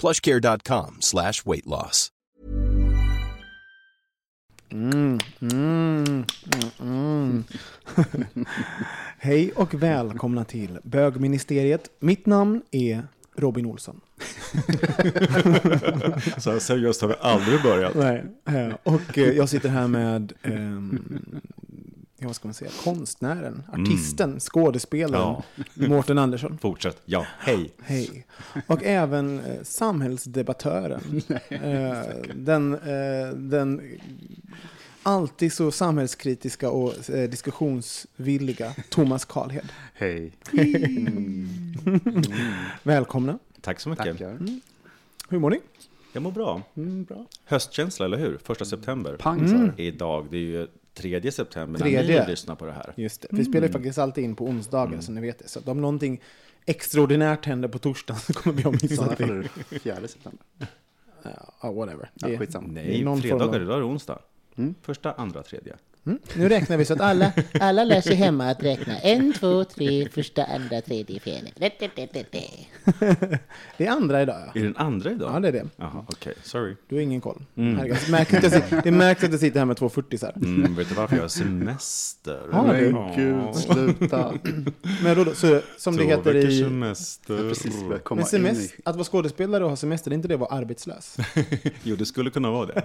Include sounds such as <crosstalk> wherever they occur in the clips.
plushcare.com slash weight loss. Mm, mm, mm, <laughs> Hej och välkomna till bögministeriet. Mitt namn är Robin Olsson. <laughs> Så här seriöst har vi aldrig börjat. Nej, eh, och eh, jag sitter här med um, ja, vad ska man säga, konstnären, artisten, skådespelaren, Mårten Andersson. <laughs> Fortsätt. Ja, hej. Hej. Och även eh, samhällsdebattören. <laughs> Eh, den, eh, den alltid så samhällskritiska och eh, diskussionsvilliga Thomas Karlhed. Hej. <laughs> Välkomna. Tack så mycket. Tackar. Hur mår ni? Jag mår bra. Mm, bra. Höstkänsla, eller hur? Första september. Pang du. Idag, det är ju 3 september när ni lyssnar på det här. Just det. Vi spelar ju faktiskt alltid in på onsdagar, så ni vet det. Så om någonting extraordinärt händer på torsdag så kommer vi att missa det. är det fjärde september. Ja, whatever. Ja, skitsamma. Nej, fredagar, idag är det onsdag. Mm. Första, andra, tredje. Mm. Nu räknar vi så att alla, alla lär sig hemma att räkna. En, två, tre, första, andra, tredje, fjärde. <laughs> Det är andra idag, ja. Är det den andra idag? Ja, det är det. Jaha, okej. Sorry. Du har ingen koll. Mm. Herregud, Det märks att jag sitter- det märks att jag sitter här med två 40 så här. Mm, vet du varför jag har semester? Ja, det- <clears throat> Men Ja. gud, sluta. Men då, så, som det Två heter veckors i... semester. Har precis Men i... att vara skådespelare och ha semester, det är inte det att vara arbetslös? <laughs> Jo, det skulle kunna vara det.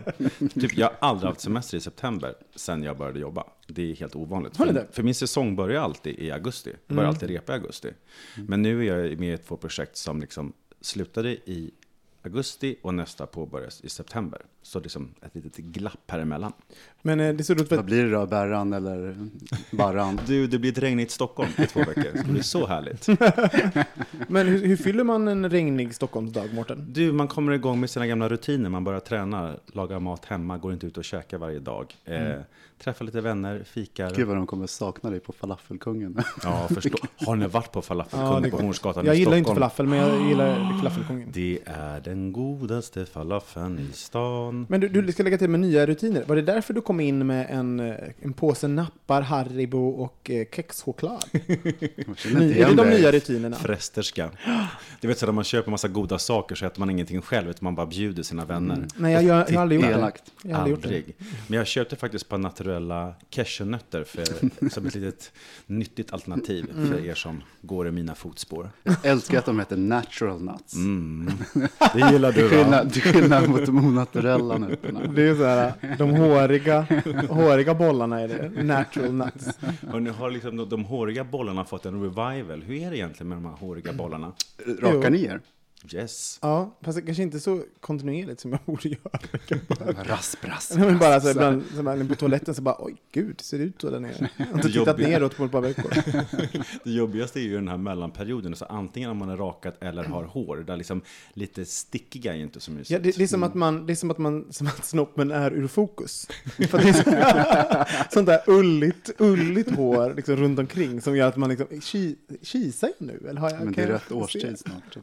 typ, jag har aldrig haft semester i september sen jag började jobba. Det är helt ovanligt. För, det? för min säsong börjar alltid i augusti. Jag börjar alltid repa i augusti. Men nu är jag med i två projekt som liksom slutade i augusti och nästa påbörjas i september. Så liksom ett litet glapp här emellan. Men eh, det är så roligt för Vad att blir det då? Bärran eller Barran? <laughs> Du, det blir ett regnigt Stockholm i två veckor. Det ska bli så härligt. <laughs> Men hur, hur fyller man en regnig Stockholmsdag, Mårten? Du, man kommer igång med sina gamla rutiner. Man börjar träna, lagar mat hemma, går inte ut och käkar varje dag. Eh, träffar lite vänner, fikar. Gud vad de kommer sakna dig på Falafelkungen. Ja, förstå. Har ni varit på Ja, Falafelkungen det- på Hornsgatan Jag i gillar Stockholm? inte falafel, men jag gillar falafelkungen. Det är den godaste falafeln i stan. Men du, du ska lägga till med nya rutiner. Var det därför du kom in med en, eh, en påse nappar, Haribo och eh, kexchoklad? <laughs> Jag Ny, är det de nya rutinerna? Frästerska. Du vet så när man köper massa goda saker så äter man ingenting själv, utan man bara bjuder sina vänner. Mm. Nej, jag, jag, jag har aldrig gjort det. Jag har aldrig gjort det. Aldrig. Men jag köpte faktiskt på naturella cashewnötter för, <laughs> som ett litet nyttigt alternativ Mm. för er som går i mina fotspår. Jag älskar att de heter natural nuts. Mm. Det gillar du va? <laughs> Till skillnad mot de onaturella nötterna. Det är så här, de håriga, håriga bollarna är det. Natural nuts. Och nu har liksom de, de håriga bollarna fått en revival. Hur är det egentligen med de här håriga bollarna? Rakar ni er? Yes. Ja, fast det kanske inte så kontinuerligt som jag <laughs> borde göra. Rasp, rasp, men bara så rasp. ibland, så ibland på toaletten så bara, oj gud, ser det ut så där nere? Jag har inte tittat neråt på ett par veckor. <laughs> Det jobbigaste är ju den här mellanperioden. Så antingen om man är rakat eller har hår. Där liksom lite stickiga är inte så mysigt. Ja, det, det, är som att man, det är som att, man, som att snoppen är ur fokus. För det är så, <laughs> sånt där ulligt, ulligt hår liksom, runt omkring som gör att man liksom, ki, kisar jag nu? Eller har jag, Men det är rätt årstid snart.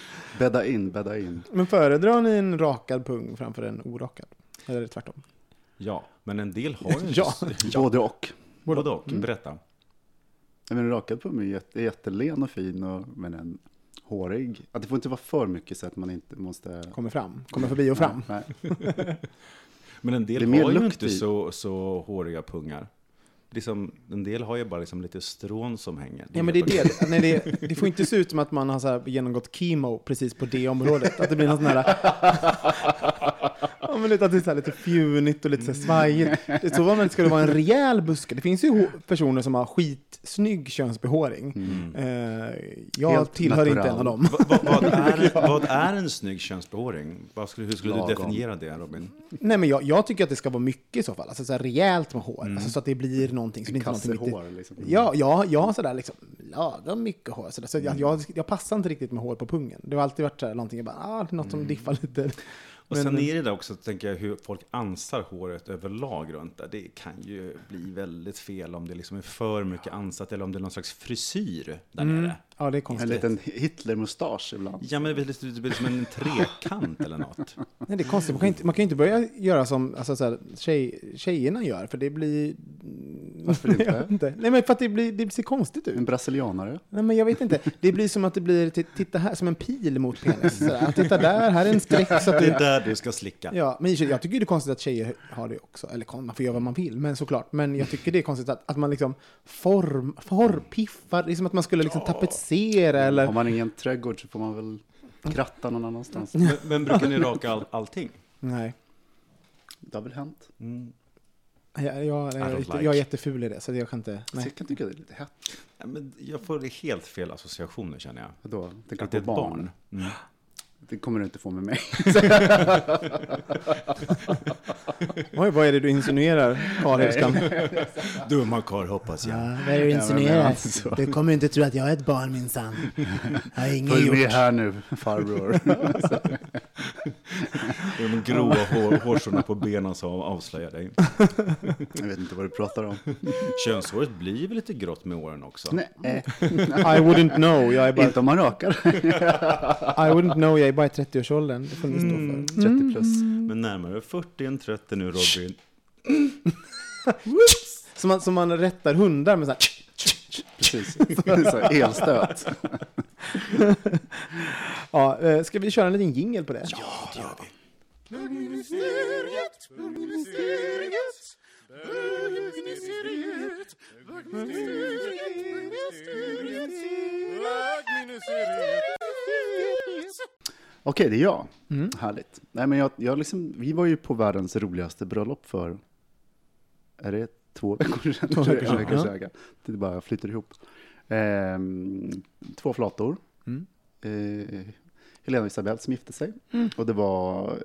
<laughs> bädda in, bädda in. Men föredrar ni en rakad pung framför en orakad? Eller är det tvärtom? Ja, men en del har ju <laughs> inte... Ja. Både och. Både och. Mm. Berätta. Men en rakad på mig är jätte, jättelen och fin, och, men en hårig. Att det får inte vara för mycket så att man inte måste... Kommer fram, kommer förbi och fram. Nej. <laughs> Men en del är har ju inte i. så, så håriga pungar. Liksom, en del har ju bara liksom lite strån som hänger. Ja, men det är det. Nej, det, det får inte se ut som att man har så här genomgått chemo precis på det området. Att det blir någon sån här... Ja, men lite, att det är så här lite fjunigt och lite så svajigt. Det är så var man ska det vara en rejäl buske. Det finns ju personer som har skitsnygg könsbehåring. Eh, jag Helt tillhör inte natural. en av dem. vad, vad, <laughs> vad, är, vad är en snygg könsbehåring? Vad skulle, hur skulle Lagom. du definiera det, Robin? Nej, men jag, jag tycker att det ska vara mycket i så fall. Alltså så här rejält med hår. Alltså, så att det blir någonting. Så det inte Kasse någonting hår liksom. Ja, ja, jag har sådär liksom lagom mycket hår. Sådär. Så jag, jag, jag passar inte riktigt med hår på pungen. Det har alltid varit sådär någonting, jag bara, ah, något som diffar lite. Och Men- sen är det där också, tänker jag, hur folk ansar håret överlag runt där. Det kan ju bli väldigt fel om det liksom är för mycket ansatt eller om det är någon slags frisyr där nere. Ja, det är En konstigt. liten Hitler-mustasch ibland. Ja, men det blir lite- det blir som en trekant eller något. <laughs> Nej, det är konstigt. Man kan, inte, man kan ju inte börja göra som alltså, såhär, tjej, tjejerna gör, för det blir... Varför <laughs> inte? Jag vet inte. Nej, men för att det, blir, det ser konstigt En ut. brasilianare. Nej, men jag vet inte. Det blir som att det blir, titta här, som en pil mot penis. Sådär. Titta där, här är en streck. Så att Det är det, där du ska slicka. ja, men jag tycker det är konstigt att tjejer har det också. Eller man får göra vad man vill, men såklart. Men jag tycker det är konstigt att, att man liksom form, form, piffar. Det är som att man skulle liksom tapetsera eller... Har man ingen trädgård så får man väl kratta någon annanstans. Men, men brukar ni raka all, allting? Nej. Det har väl hänt. Mm. Jag, jag, jag, like. jag är jätteful i det, så jag kan inte... Så Nej. jag kan tycka det är lite hett. Ja, men jag får helt fel associationer känner jag. Vadå? Att det är ett barn? barn. Mm. Det kommer du inte få med mig. <laughs> Oj, vad är det du insinuerar, Karlhuskan? <laughs> Dumma karl hoppas jag. vad är det du insinuerar? alltså. Du kommer inte tro att jag är ett barn minsann. Jag har inget Följ med här nu, farbror. <laughs> De grova hår, hårstråna på benen som avslöjar dig. Jag vet inte vad du pratar om. Könshåret blir väl lite grått med åren också? Nej, I wouldn't know, jag är bara... inte om man rakar. I wouldn't know, jag är bara i 30-årsåldern. Det får ni stå för. 30 plus. Men närmare 40 än 30 nu Robin. <laughs> Som man, som man rättar hundar med så här... Precis. <laughs> Så elstöt. <laughs> Ja, eh, ska vi köra en liten jingle på det? Ja, det gör vi. Okej, det är jag. Härligt. Nej, men jag, jag liksom, vi var ju på världens roligaste bröllop för, är det två veckor <laughs> sedan? Två veckor sedan, ja. sedan. Det bara flyter ihop. Ehm, två flator. Mm. Eh, Helena och Isabel som gifte sig. Och det var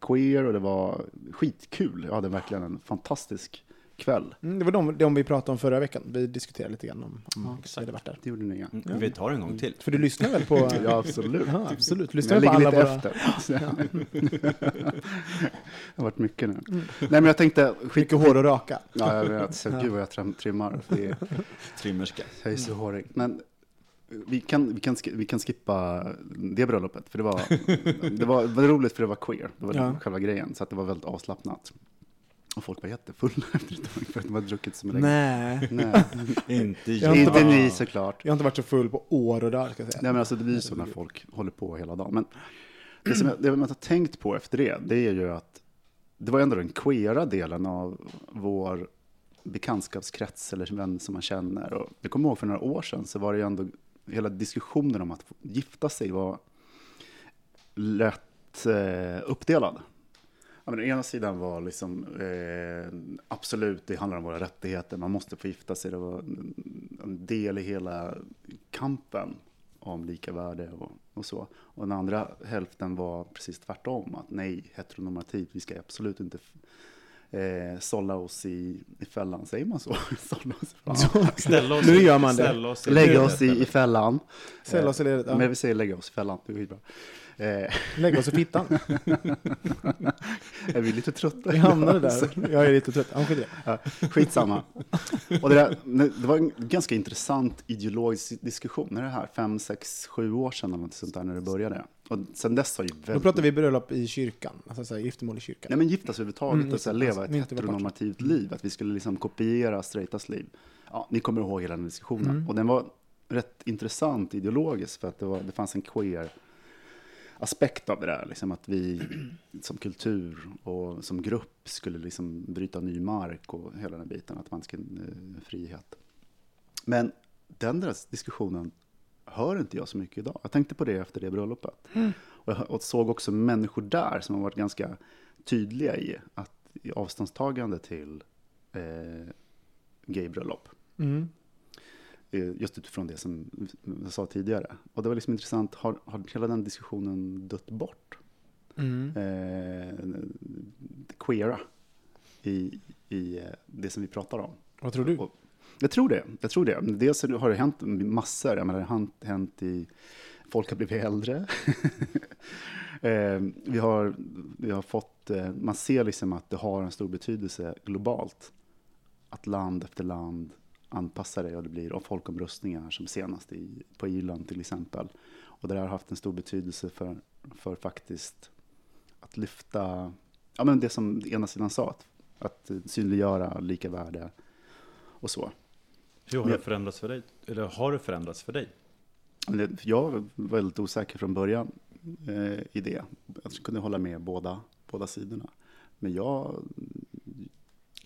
queer och det var skitkul. Jag hade verkligen en fantastisk kväll. Mm, det var de, de vi pratade om förra veckan. Vi diskuterade lite grann om, om Ja, hade varit där. Det gjorde ni ja. Mm, Vi tar en gång till. För du lyssnar väl på... <laughs> Ja, absolut. Ja, <laughs> absolut. Lyssnar Jag på ligger alla lite våra... efter. <laughs> det har varit mycket nu. Nej, men jag tänkte... Skit... Mycket hår och raka. Ja, jag vet. Så, gud vad jag trim, trimmar. Det är, Trimmerska. jag är så hårig. Men vi kan, vi, kan, vi kan skippa det bröllopet. För det var, det var, det var roligt för det var queer. Det var Ja. själva grejen. Så att det var väldigt avslappnat. Och folk var jättefulla <laughs> efter ett tag för att de hade druckit så länge. Nej. Nej. <laughs> Inte Jag inte varit- ni såklart. Jag har inte varit så full på år och dagar, ska jag säga. Nej, men alltså det blir så när folk håller på hela dagen. Men det som jag, det man har tänkt på efter det, det är ju att det var ändå den queera delen av vår bekantskapskrets eller vän som man känner. Och jag kommer ihåg för några år sedan så var det ju ändå hela diskussionen om att gifta sig var lätt eh, uppdelad. Ja, men den ena sidan var liksom eh, absolut, det handlar om våra rättigheter, man måste få gifta sig. Det var en, del i hela kampen om lika värde och, och så. Och den andra hälften var precis tvärtom, att nej, heteronormativt, vi ska absolut inte eh, sålla oss i, i fällan. Säger man så? <laughs> sålla oss i fällan. Ställa oss Nu gör man det. oss i Lägga oss i, i fällan. Ställa oss i ledet, ja. Men vi säger lägga oss i fällan, det är skitbra. Eh, Lägga oss i fittan. <laughs> är vi lite trötta? Vi hamnade där. Jag är lite trött. Ja, skit. Ja, skitsamma. Och det, där, det var en ganska intressant ideologisk diskussion. När det här, fem, sex, sju år sedan eller något sånt där när det började. Och sen dess har ju Då väldigt... pratar vi bröllop i kyrkan. Alltså så här, giftermål i kyrkan. Nej men giftas överhuvudtaget Mm, och så här, leva Alltså, ett heteronormativt liv. Att vi skulle liksom kopiera straightas liv. Ja, ni kommer ihåg hela den diskussionen. Mm. Och den var rätt intressant ideologiskt för att det, var, det fanns en queer aspekt av det där. Liksom att vi som kultur och som grupp skulle liksom bryta ny mark och hela den biten, att man ska eh, frihet. Men den där diskussionen hör inte jag så mycket idag. Jag tänkte på det efter det bröllopet. Och jag såg också människor där som har varit ganska tydliga i att i avståndstagande till eh, gaybröllop. Mm. Eh, Just utifrån det som jag sa tidigare. Och det var liksom intressant, har, har hela den diskussionen dött bort? Mm. Eh, queera i, i eh, det som vi pratar om. Vad tror du? Och jag tror det. Jag tror det. Dels har det hänt massor. Jag menar, det har hänt, hänt i... Folk har blivit äldre. <laughs> eh, vi, har, vi har fått... Eh, man ser liksom att det har en stor betydelse globalt. Att land efter land anpassar det och det blir folkomröstningar som senast i, på Irland till exempel. Och det där har haft en stor betydelse för, för faktiskt att lyfta, ja men det som ena sidan sa, att, att synliggöra lika värde och så. Hur har det förändrats för dig? Eller har det förändrats för dig? Jag var väldigt osäker från början eh, i det. Jag kunde hålla med båda, båda sidorna. Men jag,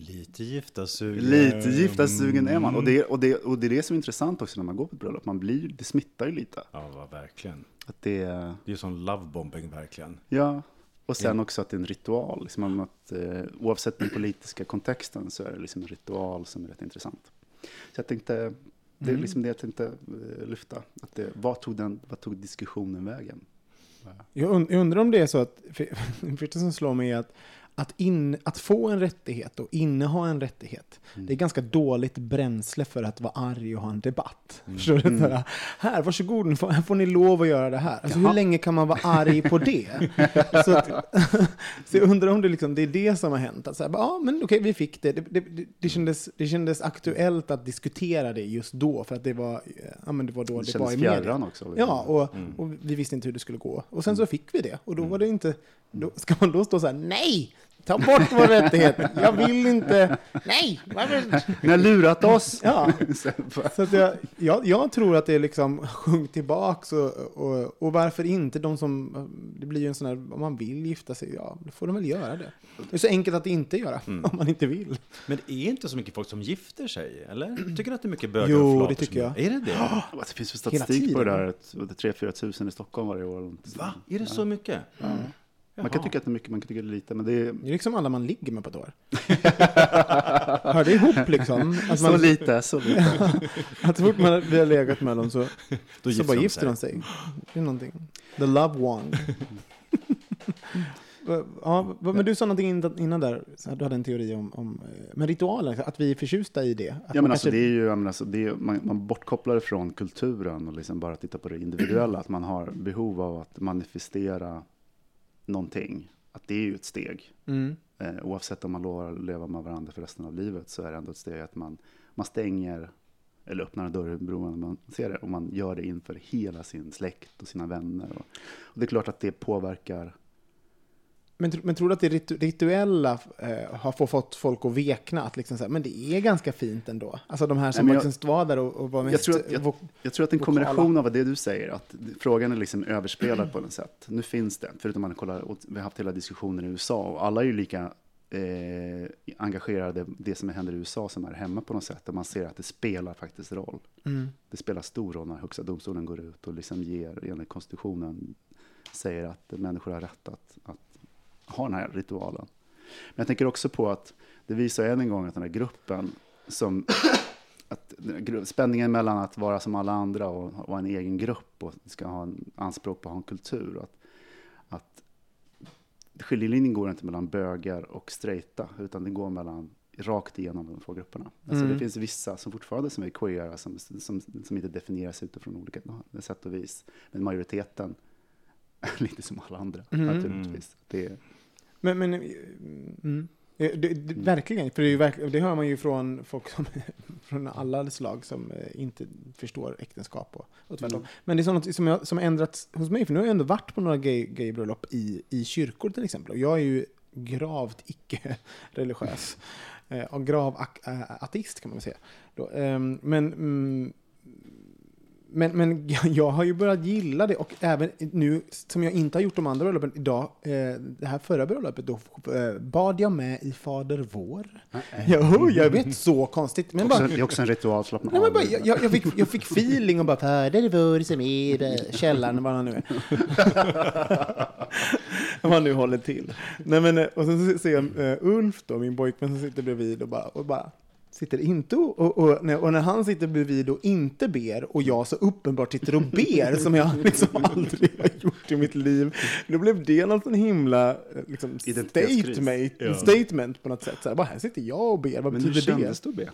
Lite gifta sugen. lite gifta sugen är man. Och det, och, det, och det är det som är intressant också när man går på ett bröllop. Man blir, det smittar ju lite. Ja, verkligen. Att det, Det är sån lovebombing verkligen. ja. Och sen också att det är en ritual. Liksom om att, eh, oavsett den politiska kontexten så är det liksom en ritual som är rätt intressant. Så jag tänkte, det är Mm. liksom det jag tänkte eh, lyfta. Att det, vad, tog den, vad tog diskussionen vägen? Jag, und- jag undrar om det är så att, <laughs> för, det första som slår mig är att, att, in, att få en rättighet och inneha en rättighet, Mm. det är ganska dåligt bränsle för att vara arg och ha en debatt. <laughs> Förstår du? Mm. Såhär, här, varsågod, nu får, här får ni lov att göra det här. Alltså, hur länge kan man vara arg på det? <laughs> så, att, <laughs> så jag undrar om det, liksom, det är det som har hänt. Att så här, bara, ja, men okej, vi fick det. Det, det, det, det, kändes, det kändes aktuellt att diskutera det just då, för att det var, ja, men det, var då Det det, var i media. också. Ja, och, Mm. och vi visste inte hur det skulle gå. Och sen så fick vi det. Och då var det inte... Då, ska man då stå så här, nej! Ta bort vår rättighet! Jag vill inte! Nej! Varför? Ni har lurat oss! Ja, <laughs> så att jag, jag, jag tror att det liksom sjönk tillbaks och, och, och varför inte de som, det blir ju en sån här, om man vill gifta sig, ja, då får de väl göra det. Det är så enkelt att inte göra, Mm. om man inte vill. Men det är inte så mycket folk som gifter sig, eller? Tycker du att det är mycket bögar Jo, och det tycker jag. Är det det? <gasps> Ja, Det finns väl Hela statistik på det där, att det är 3-4 tusen i Stockholm varje år. Va? Är det så mycket? Man kan tycka att det är mycket, man kan tycka att det är lite, men det är Det är liksom alla man ligger med på ett år. <laughs> Hör det ihop liksom? Att så man, lite, så lite. <laughs> att så fort man, vi har legat med dem så, Då så bara de gifter de sig. Det är någonting. The love one. <laughs> Ja, men du sa någonting innan- där, du hade en teori om, om eh, men ritualen, att vi är förtjusta i det. Ja, man men alltså, kanske- det är ju, menar, alltså, det är, man, man bortkopplar det från kulturen och liksom bara tittar på det individuella. Att man har behov av att manifestera någonting. Att det är ju ett steg. Mm. Eh, oavsett om man lovar att leva med varandra för resten av livet så är det ändå ett steg att man, man stänger eller öppnar en dörr bron när man ser det. Och man gör det inför hela sin släkt och sina vänner. Och, och det är klart att det påverkar Men, men tror du att det ritu- rituella eh, har få- fått folk att vekna? Att liksom så här, men det är ganska fint ändå. Alltså de här som Nej, men liksom var där och, och var Jag mest... tror att- vok- Jag tror att en kombination av det du säger, att frågan är liksom överspelad på något sätt. Nu finns det, förutom man kollar, vi har haft hela diskussionen i USA, och alla är ju lika eh, engagerade i det som händer i USA som är hemma på något sätt, och man ser att det spelar faktiskt roll. mm. Det spelar stor roll när Högsta domstolen går ut och liksom ger, enligt konstitutionen, säger att människor har rätt att, att ha den här ritualen. Men jag tänker också på att det visar än en gång att den här gruppen som att spänningen mellan att vara som alla andra och vara en egen grupp och ska ha en anspråk på att ha en kultur. Att, att skiljelinjen går inte mellan bögar och straighta, utan den går mellan rakt igenom de två grupperna. Alltså Mm. Det finns vissa som fortfarande som är queera, som, som, som inte definieras utifrån olika sätt och vis. Men majoriteten är <laughs> lite som alla andra, Mm. naturligtvis. Det är, Men, men eh, mm. Eh, det, det, verkligen, för det, verk, det hör man ju från folk som, <laughs> från alla slag som eh, inte förstår äktenskap och, och tvärtom. Mm. Men det är sånt som, jag, som har ändrats hos mig, för nu har jag ändå varit på några gay, gaybröllop i, i kyrkor till exempel. Och jag är ju gravt icke-religiös. Eh, och grav ateist kan man väl säga. Ehm, men, mm, men, men <laughs> jag har ju börjat gilla det och även nu som jag inte har gjort de andra bröllopen idag, eh, det här förra bröllopet då eh, bad jag med i Fader vår. Jo, jag vet, så konstigt. Men Också, bara, det är också en ritual, slappna Nej, men av. bara, jag, jag, fick, jag fick feeling och bara Fader vår som är <laughs> källaren, vad han nu är. <laughs> Vad han nu håller till. Nej, men, eh, och sen så ser jag uh, Ulf då, min pojkvän som sitter bredvid och bara, och bara sitter inte och, och, och, när, och när han sitter bredvid och inte ber och jag så uppenbart sitter och ber som jag <laughs> liksom aldrig har gjort i mitt liv. Då blev det någon sån himla eh, liksom, statement, Ja. statement på något sätt. Så här, bara, här sitter jag och ber, vad Men betyder det? kändes det att be?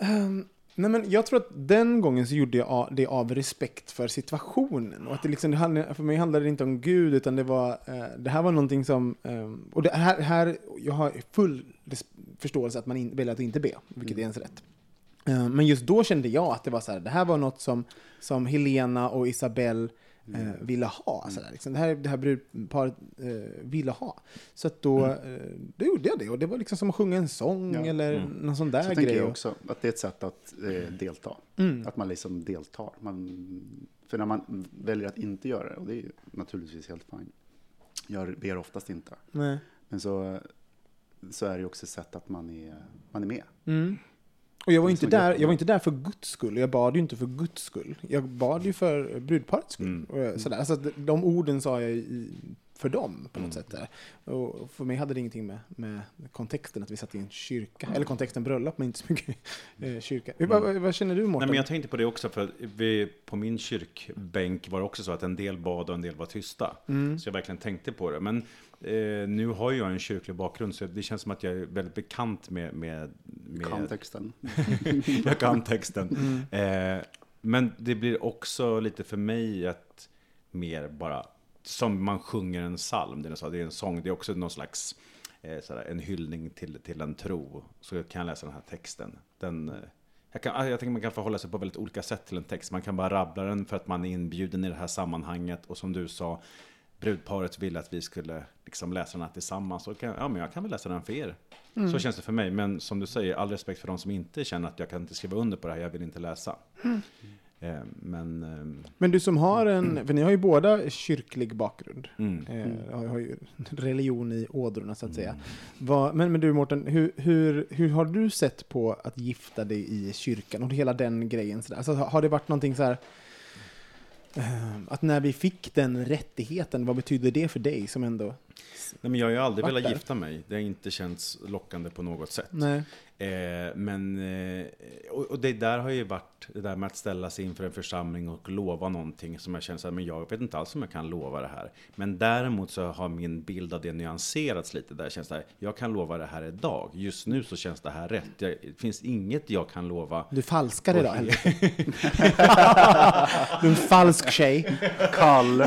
Ehm, nej men jag tror att den gången så gjorde jag det av respekt för situationen. Och att det liksom, det handlade, för mig handlade det inte om Gud, utan det var, eh, det här var någonting som, ehm, och det här, här, jag har full förståelse att man in, väljer att inte be, vilket är ens rätt. Eh, men just då kände jag att det var så här, det här var något som, som Helena och Isabelle eh, ville ha. Så där, liksom. Det här, det här brudparet eh, ville ha. Så att då, eh, då gjorde jag det. Och det var liksom som att sjunga en sång Ja. eller någon sån där Så grej. tänker jag också, att det är ett sätt att eh, delta. Mm. Att man liksom deltar. Man, för när man väljer att inte göra det, och det är naturligtvis helt fine. Jag ber oftast inte. Nej. Men så, så är det ju också ett sätt att man är, man är med. Mm. Och jag var, är inte där, jag var inte där för Guds skull. Jag bad ju inte för Guds skull. Jag bad ju för brudparets skull. Mm. Och jag- sådär. Alltså, de- de orden sa jag i, för dem på något Mm. sätt. Där. Och för mig hade det ingenting med, med kontexten att vi satt i en kyrka. Eller kontexten bröllop, men inte så mycket <laughs> eh, kyrka. Vad, vad, vad känner du Mårten? Nej, men jag tänkte på det också, för vi, på min kyrkbänk var det också så att en del bad och en del var tysta. Mm. Så jag verkligen tänkte på det. Men eh, nu har jag en kyrklig bakgrund, så det känns som att jag är väldigt bekant med... med, med Kontexten. <laughs> jag kan texten. Mm. Eh, men det blir också lite för mig att mer bara, som man sjunger en psalm, det är, en sång, det är också någon slags eh, sådär, en hyllning till, till en tro. Så kan jag läsa den här texten. Den, eh, jag, kan, jag tänker man kan förhålla sig på väldigt olika sätt till en text. Man kan bara rabbla den för att man är inbjuden i det här sammanhanget. Och som du sa, brudparet ville att vi skulle liksom läsa den här tillsammans. Och kan, ja, men jag kan väl läsa den för er. Så känns det för mig. Men som du säger, all respekt för de som inte känner att jag kan inte skriva under på det här, jag vill inte läsa. Eh, men, ehm, Men du som har en, för ni har ju båda kyrklig bakgrund. mm. Eh, har, har ju religion i ådrorna så att säga. Vad- men, men du Mårten, hur, hur, hur har du sett på att gifta dig i kyrkan och hela den grejen? Så där? Alltså, har det varit någonting så här, Ehm, att när vi fick den rättigheten, vad betyder det för dig som ändå... Nej, men jag har ju aldrig velat där? gifta mig. Det har inte känts lockande på något sätt. Nej. Eh, men, eh, och, och det där har ju varit det där med att ställa sig inför en församling och lova någonting som jag känner så här, men jag vet inte alls om jag kan lova det här. Men däremot så har min bild av det nyanserats lite. Där känns det här, jag kan lova det här idag. Just nu så känns det här rätt. Jag, det finns inget jag kan lova. Du falskar idag eller? <laughs> du är en falsk tjej. Kall.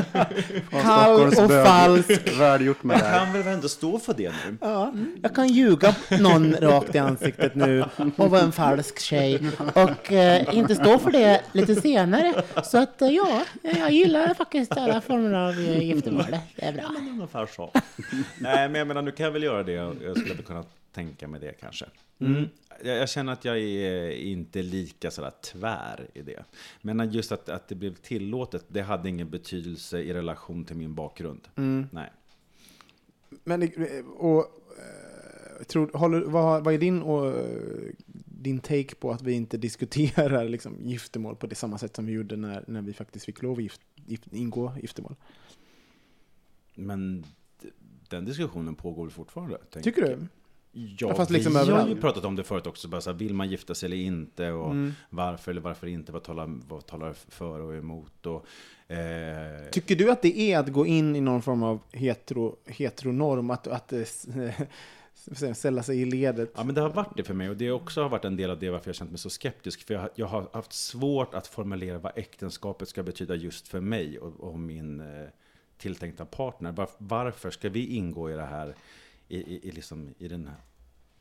Kall och falsk. Väl gjort med det här. kan väl ändå stå för det nu? Ja, jag kan ljuga någon rakt i ansiktet nu och vara en falsk tjej och eh, inte stå för det lite senare. Så att eh, ja, jag gillar faktiskt alla former av eh, giftermål. Det är bra. Ungefär så. Nej, men jag menar, nu kan jag väl göra det. Jag skulle kunna tänka mig det kanske. Mm. Jag, jag känner att jag är inte lika sådär tvär i det. Men just att, att det blev tillåtet, det hade ingen betydelse i relation till min bakgrund. Nej. Men, det- och, eh, tror, håller, vad, vad är din, och, din take på att vi inte diskuterar liksom, giftermål på det samma sätt som vi gjorde när, när vi faktiskt fick lov att gift, gift, ingå giftermål? Men den diskussionen pågår väl fortfarande? Tycker jag. du? Ja, Fast liksom vi har ju överallt. pratat om det förut också. Bara så här, vill man gifta sig eller inte? Och Mm. varför eller varför inte? Vad talar, vad talar för och emot? Och, eh, Tycker du att det är att gå in i någon form av hetero, heteronorm, att, att eh, ställa sig i ledet? Ja, men det har varit det för mig och det har också har varit en del av det varför jag känt mig så skeptisk. För jag, har- jag har haft svårt att formulera vad äktenskapet ska betyda just för mig och, och min eh, tilltänkta partner. Var, varför ska vi ingå i det här, i, i, i, liksom, i, den här,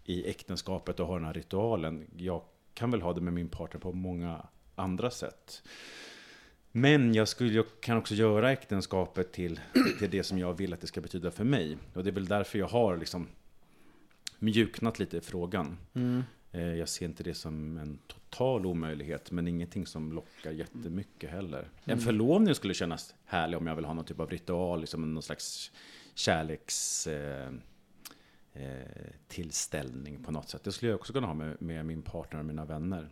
i äktenskapet och ha den här ritualen? Jag kan väl ha det med min partner på många andra sätt. Men jag, skulle, jag kan också göra äktenskapet till, till det som jag vill att det ska betyda för mig. Och det är väl därför jag har liksom mjuknat lite i frågan. Mm. Eh, Jag ser inte det som en total omöjlighet, men ingenting som lockar jättemycket heller. En förlovning skulle kännas härlig om jag vill ha någon typ av ritual, liksom någon slags kärleks... Eh, eh, tillställning på något sätt. Det skulle jag också kunna ha med, med min partner och mina vänner.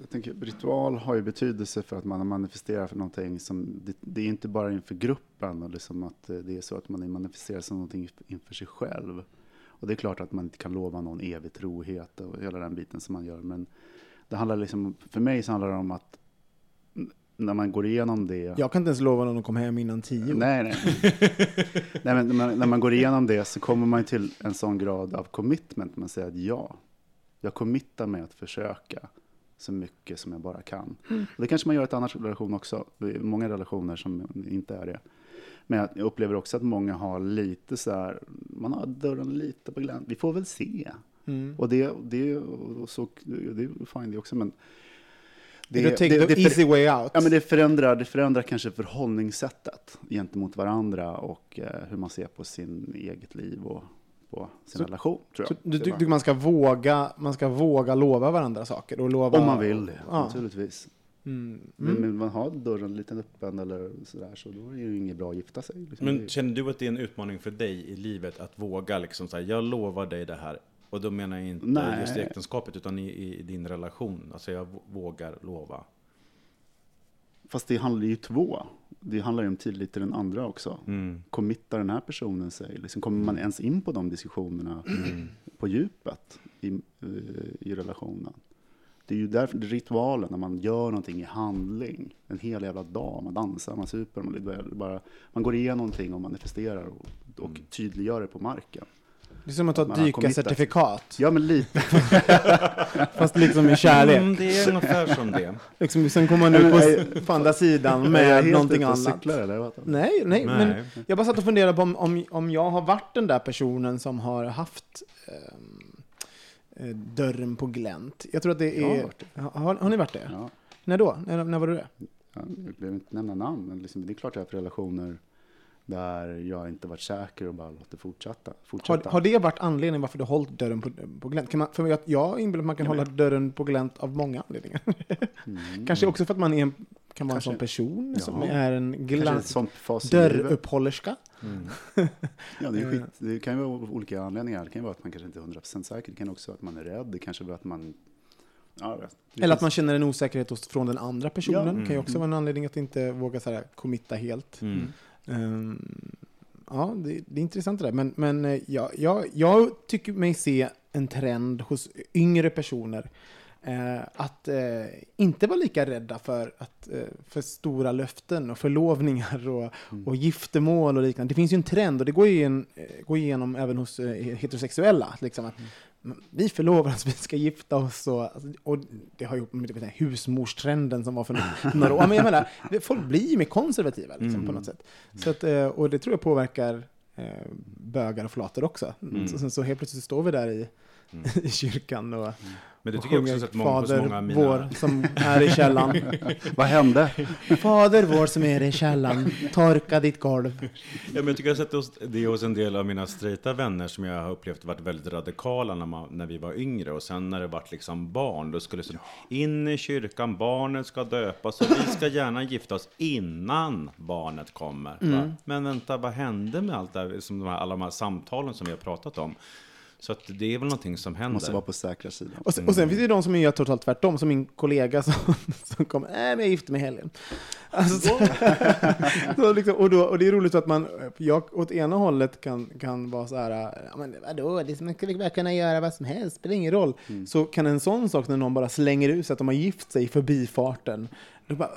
Jag tänker, ritual har ju betydelse för att man manifesterar för någonting som, det, det är inte bara inför gruppen, och liksom att eh, det är så att man manifesterar som någonting inför sig själv. Och det är klart att man inte kan lova någon evig trohet och hela den biten som man gör, men det handlar liksom, för mig så handlar det om att när man går igenom det Jag kan inte ens lova någon att komma hem innan tio. Nej, nej. nej <laughs> men när, man, när man går igenom det så kommer man till en sån grad av commitment. Man säger att ja, jag committar mig att försöka så mycket som jag bara kan. Och det kanske man gör i ett annat relation också. Det många relationer som inte är det. Men jag upplever också att många har lite så här, man har dörren lite på glänt. Vi får väl se. Mm. Och det, det, och så, det är fine det också, men Det, du take the easy way out. Ja, men det förändrar, det förändrar kanske förhållningssättet gentemot varandra och eh, hur man ser på sin eget liv och på sin Så- relation. Tror Så jag. du tycker man ska våga, man ska våga lova varandra saker? Och lova, Om man vill det, Ja. naturligtvis. Mm. Men, Mm. men man har dörren lite öppen eller sådär, så då är det ju inget bra att gifta sig. Liksom. Men känner du att det är en utmaning för dig i livet att våga liksom så här, jag lovar dig det här. Och då menar jag inte Nej. just i äktenskapet utan i, i din relation. Alltså jag vågar lova. Fast det handlar ju två. Det handlar ju om tillit till den andra också. Mm. Committar den här personen sig? Liksom, kommer man ens in på de diskussionerna på djupet i, eh, i relationen? Det är ju därför ritualen, när man gör någonting i handling. En hel jävla dag, man dansar, man super, man, bara, man går igenom någonting och manifesterar och, och tydliggör det på marken. Det är som att ta ett har dykarcertifikat, Ja, men lite. <laughs> fast liksom i kärlek. Mm, det är ungefär som det. Liksom, sen kommer man ut på på andra sidan <laughs> med någonting annat. Cyklar, eller? vad? Nej, nej, men Nej. jag bara satt och funderade på om, om, om jag har varit den där personen som har haft ehm, eh, dörren på glänt. Jag tror att det har är... varit Har, har ni varit det? Ja. När då? När, när var du det? Ja, Jag behöver inte nämna namn, men liksom, det är klart jag har haft relationer där jag inte varit säker och bara låter fortsätta. Har, fortsätta. har det varit anledningen varför du har hållit dörren på, på glänt? Kan man, för jag, jag inbillar att man kan hålla dörren på glänt av många anledningar. Mm. <laughs> Kanske också för att man är en, kan vara en sån person som Ja. är en i livet. dörruppehållerska. Ja, det, är skit, det kan ju vara olika anledningar. Det kan ju vara att man kanske inte är 100% säker. Det kan också vara att man är rädd. Det kanske vara att man... Ja. Det Eller att man känner en osäkerhet från den andra personen. Ja. kan ju Mm. också vara en anledning att inte våga så här, committa helt. Mm. Ehm, ja, det, det är intressant det där. Men, men eh, jag, jag, jag tycker mig se en trend hos yngre personer eh, att eh, inte vara lika rädda för, att, eh, för stora löften och förlovningar och, Mm. och giftermål och liknande. Det finns ju en trend och det går, igen, eh, går igenom även hos eh, heterosexuella. Liksom, att vi förlovar oss, <laughs> vi ska gifta oss. Och, alltså, och det har ju med här husmorstrenden som var för <laughs> några år. Men jag menar, folk blir ju mer konservativa liksom, på Mm. något sätt. Så att, eh, och det tror jag påverkar eh, bögar och flator också. Mm. Så, så helt plötsligt står vi där i, Mm. <laughs> i kyrkan och, Men det och tycker jag också att många, Fader många mina... vår som är i källan. <laughs> Vad hände? Fader vår som är i källan, torka ditt golv. Ja, men jag tycker jag har sett det hos en del av mina straighta vänner som jag har upplevt varit väldigt radikala när, man, när vi var yngre. Och sen när det varit liksom barn, då skulle det in i kyrkan, barnet ska döpas och vi ska gärna gifta oss innan barnet kommer. Va? Men vänta, vad hände med allt det här, som de här, alla de här samtalen som vi har pratat om? Så att det är väl någonting som händer. Måste vara på säkra sidan. Och sen, och sen finns det ju de som gör totalt tvärtom, som min kollega som, <laughs> som kommer, nej men jag gifter mig i helgen. Alltså, så, <laughs> så liksom, och, då, och det är roligt att man, jag åt ena hållet kan, kan vara så här, ja men vadå, det man skulle bara kunna göra vad som helst, spelar ingen roll. Så kan en sån sak när någon bara slänger ut sig att de har gift sig i förbifarten, då, bara?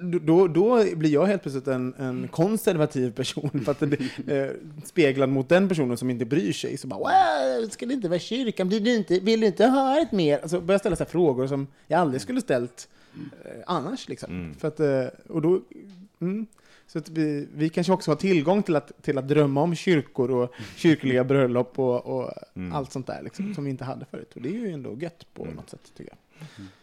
Då, då, blir jag helt plötsligt en, en konservativ person, för att det, <laughs> eh, speglad mot den personen som inte bryr sig. Så bara, "Wow, ska det inte vara kyrkan? Blir du inte, vill du inte ha ett mer? Alltså börjar ställa så här frågor som jag aldrig skulle ställt eh, annars. Liksom. Mm. För att, eh, och då, mm, så att vi, vi kanske också har tillgång till att, till att drömma om kyrkor och kyrkliga bröllop och, och Mm. allt sånt där liksom, som vi inte hade förut. Och det är ju ändå gött på Mm. något sätt, tycker jag.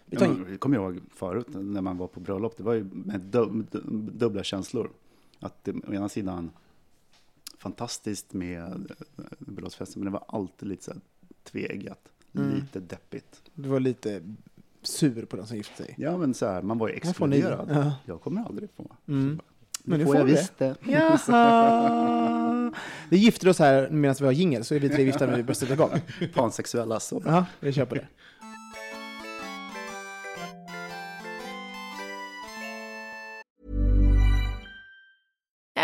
Vi tar jag kommer ihåg förut när man var på bröllop, det var ju med dub, dub, dubbla känslor. Att det, å ena sidan fantastiskt med eh, bröllopsfesten, men det var alltid lite så här tvegat. Lite deppigt. Du var lite sur på den som gifte sig. Ja, men så här, man var ju exkluderad. Ja. Jag kommer aldrig få. Mm. Men nu får får jag du visst det. Jaha! Vi gifter oss här medan vi har jingel, så är vi tre gifta när vi bröstet igång. Pansexuella så. Ja, vi kör på det.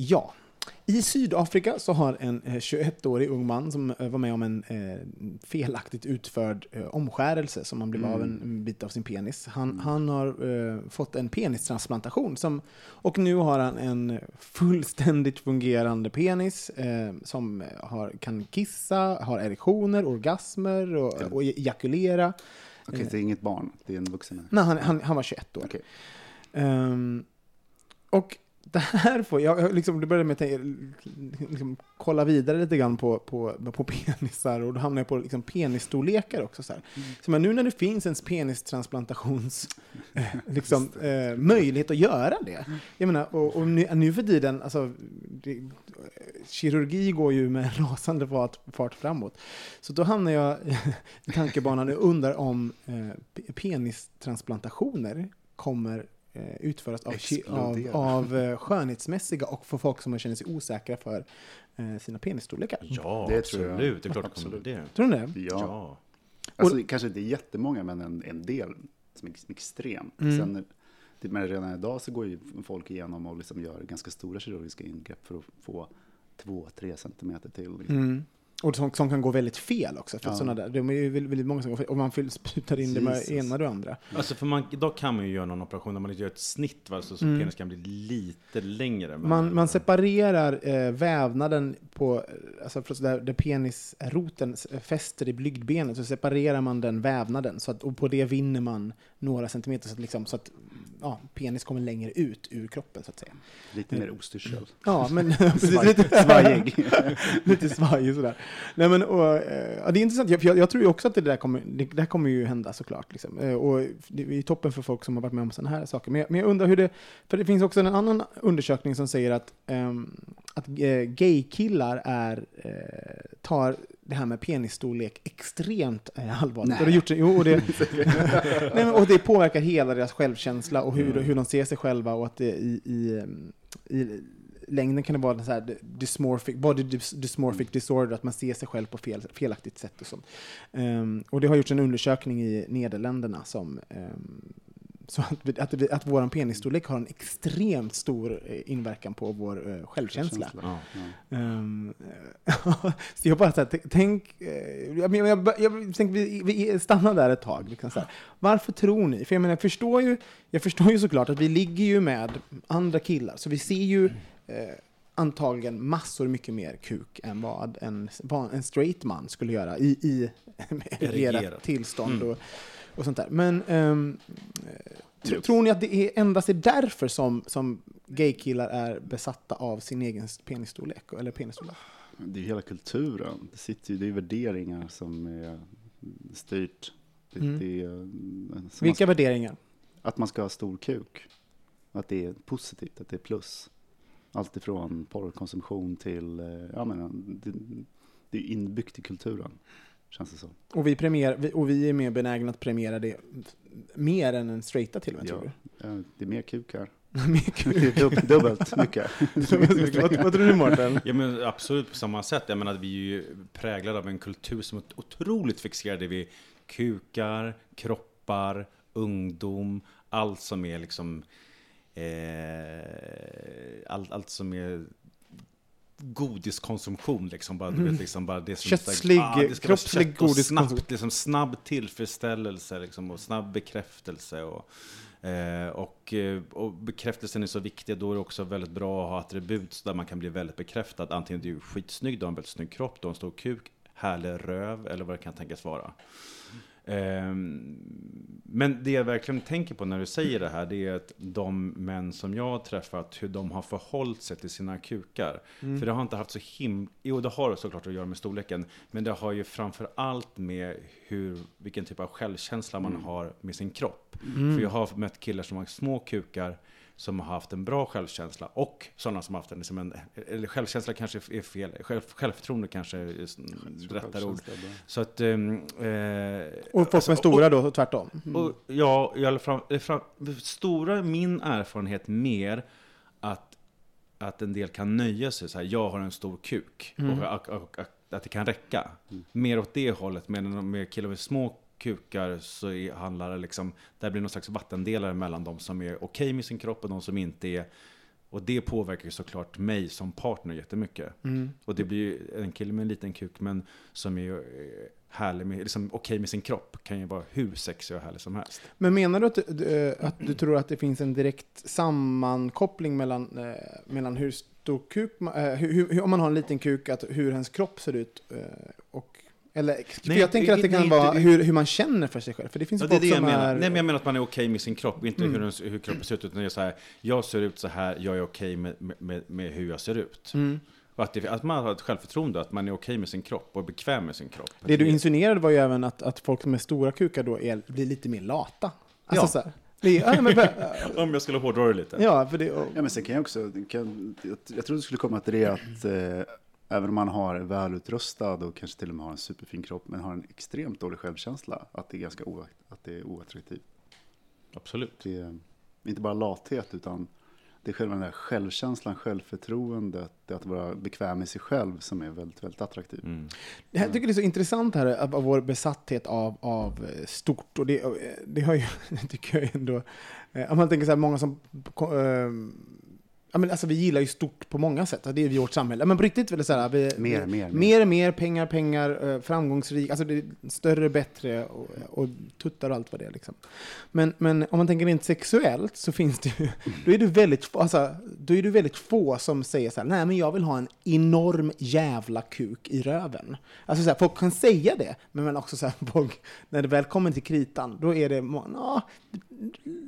Ja. I Sydafrika så har en eh, 21-årig ung man som eh, var med om en eh, felaktigt utförd eh, omskärelse som han blev av en, en bit av sin penis. Han, han har eh, fått en penistransplantation som, och nu har han en fullständigt fungerande penis eh, som har, kan kissa, har erektioner, orgasmer och, och ejakulera. Okej, det är inget barn, det är en vuxen. Nej, han, han, han var 21 år. Okej. Ehm, och <laughs> det här får, jag liksom, det började med att tänka, liksom, kolla vidare lite grann på, på, på penisar och då hamnade jag på liksom, penisstorlekar också. Så, här. så men nu när det finns en penistransplantations eh, <laughs> liksom, eh, möjlighet att göra det. Jag menar, och, och nu, nu för tiden, alltså, det, kirurgi går ju med <laughs> rasande fart, fart framåt. Så då hamnar jag i tankebanan och undrar om eh, pe- penistransplantationer kommer utföras av, av, av eh, skönhetsmässiga och för folk som känner sig osäkra för eh, sina penisstorlekar. Ja, Det tror jag. absolut. Det är klart det Absolut. kommer det. Tror du det? Ja. Ja. Alltså, kanske inte jättemånga, men en, en del som är ex- extremt. Mm. Sen, det, men redan idag så går ju folk igenom och liksom gör ganska stora kirurgiska ingrepp för att få två, tre centimeter till. Liksom. Mm. Och som, som kan gå väldigt fel också. För Ja. såna där, de är ju väldigt, väldigt många som går fel. Och man sprutar in det med Jesus. ena och det andra. Alltså för man, idag kan man ju göra någon operation där man gör ett snitt va, så, så penis kan bli lite längre. Man, man separerar eh, vävnaden på, eh, alltså för- så där, där penisroten fäster i blygdbenet, så separerar man den vävnaden. Så att, och på det vinner man några centimeter så att, liksom, så att ja, penis kommer längre ut ur kroppen så att säga. Lite mer ostyrsel. Ja, men <laughs> precis, lite svajig. <laughs> lite svajig sådär. Nej, men, och, eh, ja, det är intressant, jag, jag, jag tror ju också att det där kommer, det där kommer ju hända såklart. Liksom. Eh, Och det är toppen för folk som har varit med om sådana här saker. Men jag, men jag undrar hur det, för det finns också en annan undersökning som säger att, ehm, att eh, gaykillar är, tar det här med penisstorlek extremt eh, allvarligt. Nej. Och det, gjort, jo, och, det, <laughs> nej, men, och det påverkar hela deras självkänsla och hur, hur de ser sig själva och att det i, i, i längden kan det vara så här dysmorphic, body dys- dysmorphic disorder, att man ser sig själv på fel, felaktigt sätt och sånt. Ehm, och det har gjorts en undersökning i Nederländerna som um, så att, vi- att, vi- att vår penisstorlek har en extremt stor eh, inverkan på vår eh, självkänsla. Ja. Ehm, <laughs> så jag bara så här, tänk, eh, jag, jag, jag, jag tänker vi, vi stannar där ett tag. Liksom så här. Varför tror ni? För jag menar, jag förstår, ju, jag förstår ju såklart att vi ligger ju med andra killar, så vi ser ju eh, antagligen massor mycket mer kuk än vad en, vad en straight man skulle göra i, i <laughs> ererat tillstånd Mm. och, och sånt där. Men ehm, eh, tro, tror ni att det är endast är därför som, som gaykillar är besatta av sin egen penisstorlek? Eller penisstorlek? Det är ju hela kulturen. Det sitter ju, det är värderingar som är styrt. Det, Mm. det är, som Vilka man, värderingar? att man ska ha stor kuk. Att det är positivt, att det är plus. Allt ifrån porrkonsumtion till, eh, ja men det, det är inbyggt i kulturen. Känns det så. Och vi, premier, och vi är mer benägna att premiera det mer än en straighta till och med, Ja, tror ja, det är mer kukar. du? <laughs> mer <laughs> dubbelt mycket. vad, vad tror du Mårten? Ja men absolut på samma sätt. Jag menar vi är ju präglade av en kultur som är otroligt fixerade vid kukar, kroppar, ungdom, allt som är liksom eh, allt, allt som är godiskonsumtion liksom bara, du vet, liksom bara det som Köttslig, Ah, det kroppslig godiskonsumtion. snabbt, liksom snabb tillfredsställelse liksom, och snabb bekräftelse och Eh, och, eh, och bekräftelsen är så viktig, då är det också väldigt bra att ha attribut där man kan bli väldigt bekräftad. Antingen du är skitsnygg, du har en väldigt snygg kropp, du har en stor kuk, härlig röv eller vad det kan tänkas vara. Ehm, men det jag verkligen tänker på när du säger det här, det är att de män som jag har träffat, hur de har förhållit sig till sina kukar. För det har inte haft så him... Jo, det har såklart att göra med storleken, men det har ju framför allt med hur, vilken typ av självkänsla man har med sin kropp. För jag har mött killar som har små kukar, som har haft en bra självkänsla och sådana som har haft en, liksom en eller självkänsla kanske är fel, själv, självförtroende kanske är rättare ord. Så att, ehm, eh, Och folk alltså, med stora då, tvärtom. och ja, i alla fall, eh, fram, stora min erfarenhet mer att, att en del kan nöja sig så här, jag har en stor kuk och, och, och, och att det kan räcka. Mer åt det hållet, men med killar med små kukar så är, handlar det liksom, där blir någon slags vattendelare mellan de som är okej med sin kropp och de som inte är. Och det påverkar ju såklart mig som partner jättemycket. Och det blir ju en kille med en liten kuk men som är eh, härlig med, liksom okej med sin kropp kan ju vara hur sexig och härlig som helst. Men menar du att, du- eh, att du tror att det finns en direkt sammankoppling mellan, eh, mellan hur stor kuk, eh, hur, hur, om man har en liten kuk, att hur ens kropp ser ut? eh, Och, eller, för Nej, jag tänker att det kan nej, vara det- hur, hur man känner för sig själv. För det finns Ja, det är det jag som menar. är... Nej, men jag menar att man är okej med sin kropp, inte hur, den, hur kroppen ser ut. Utan det är så här, jag ser ut så här, jag är okej med, med, med hur jag ser ut. Mm. Och att, det, att man har ett självförtroende, att man är okej med sin kropp och bekväm med sin kropp. Det du insinuerade var ju även att, att folk med stora kukar då är, blir lite mer lata. Alltså Ja. så här, det är, ja, men, <laughs> Om jag skulle hårdra det lite. ja, för det, och, Ja, men sen kan jag också, kan, jag, jag tror det skulle komma till det att eh, även om man har välutrustad och kanske till och med har en superfin kropp, men har en extremt dålig självkänsla, att det är ganska att det är oattraktivt. Absolut. Det är inte bara lathet, utan det är själva den där självkänslan, självförtroendet, det att vara bekväm med sig själv som är väldigt, väldigt attraktivt. Mm. Jag tycker det är så intressant här av vår besatthet av, av eh, stort. Och det, eh, det har ju, <laughs> tycker jag ändå, eh, om man tänker så här, många som, ja men alltså vi gillar ju stort på många sätt, det är vårt samhälle. Men på riktigt så här, vi, Mer, mer, mer. mer, mer, pengar, pengar, eh, framgångsrik, alltså det är större, bättre och, och tuttar och allt vad det är liksom. Men, men om man tänker rent sexuellt så finns det ju, då är det väldigt, få- alltså, då är det väldigt få som säger så här, nej men jag vill ha en enorm jävla kuk i röven. Alltså så här, folk kan säga det, men men också så här, <laughs> folk, när det väl kommer till kritan, då är det, ja,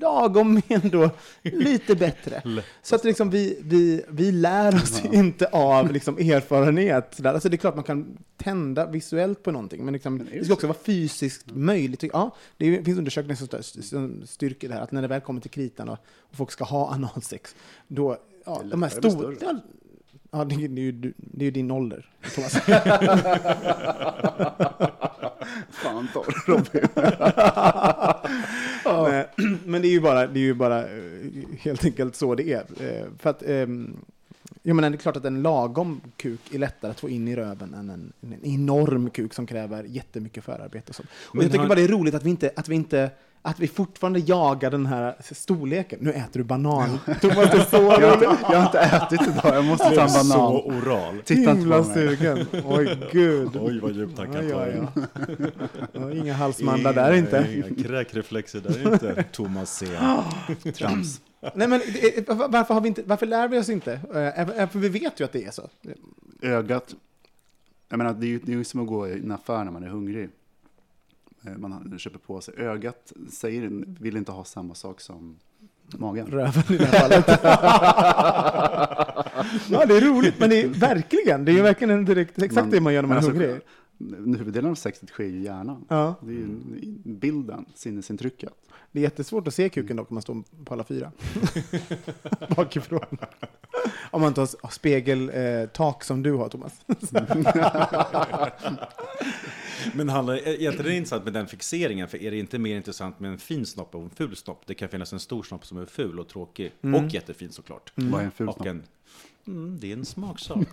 lagom men ändå <laughs> lite bättre. Så att liksom vi, vi, vi lär oss inte av liksom erfarenhet. Där. Alltså det är klart man kan tända visuellt på någonting, men liksom, Men det det ska också så? vara fysiskt möjligt. Ja, det finns undersökningar som styrker det här, att när det väl kommer till kritan och, och folk ska ha analsex, då, ja, de här stora... Ja, det, är- ju, det är ju din ålder, Thomas. <laughs> Fan det, Robin. men, men det är ju bara, det är ju bara eh, helt enkelt så det är. Eh, För att, ehm, jag menar, det är klart att en lagom kuk är lättare att få in i röven än en, en enorm kuk som kräver jättemycket förarbete. Och, sånt. och Men jag tycker bara det är roligt att vi inte, att vi inte att vi fortfarande jagar den här storleken. Nu äter du banan. <laughs> Thomas, det så Jag har, roligt. inte, jag har inte ätit idag, jag måste ta en Så banan. oral. Titta Himla sugen. Oj, gud. Oj, vad djupt han kan ta ja, in. ja. Ja, Inga halsmandlar där inte. Inga kräkreflexer där inte. Thomas C. Trams. Nej, men det- varför, har vi inte, varför lär vi oss inte? Eh, För vi vet ju att det är så. Ögat. Jag menar, det är ju det är ju som att gå i en affär när man är hungrig. Eh, Man köper på sig. Ögat säger, vill inte ha samma sak som magen. Röven i det här fallet. <laughs> Ja, det är roligt, men det är verkligen, det är verkligen en direkt, exakt det man gör när man är men hungrig. alltså, Huvuddelen av sexet sker ju i hjärnan. Ja. Det är ju bilden, sinnesintrycket. Det är jättesvårt att se kuken dock om man står på alla fyra. <laughs> Bakifrån. Om man inte har spegeltak eh, tak som du har, Thomas. <laughs> Men handlar, är inte det intressant med den fixeringen? För är det inte mer intressant med en fin snopp och en ful snopp? Det kan finnas en stor snopp som är ful och tråkig. Och jättefin såklart. Vad är en ful snopp? Mm, det är en smaksak. <laughs>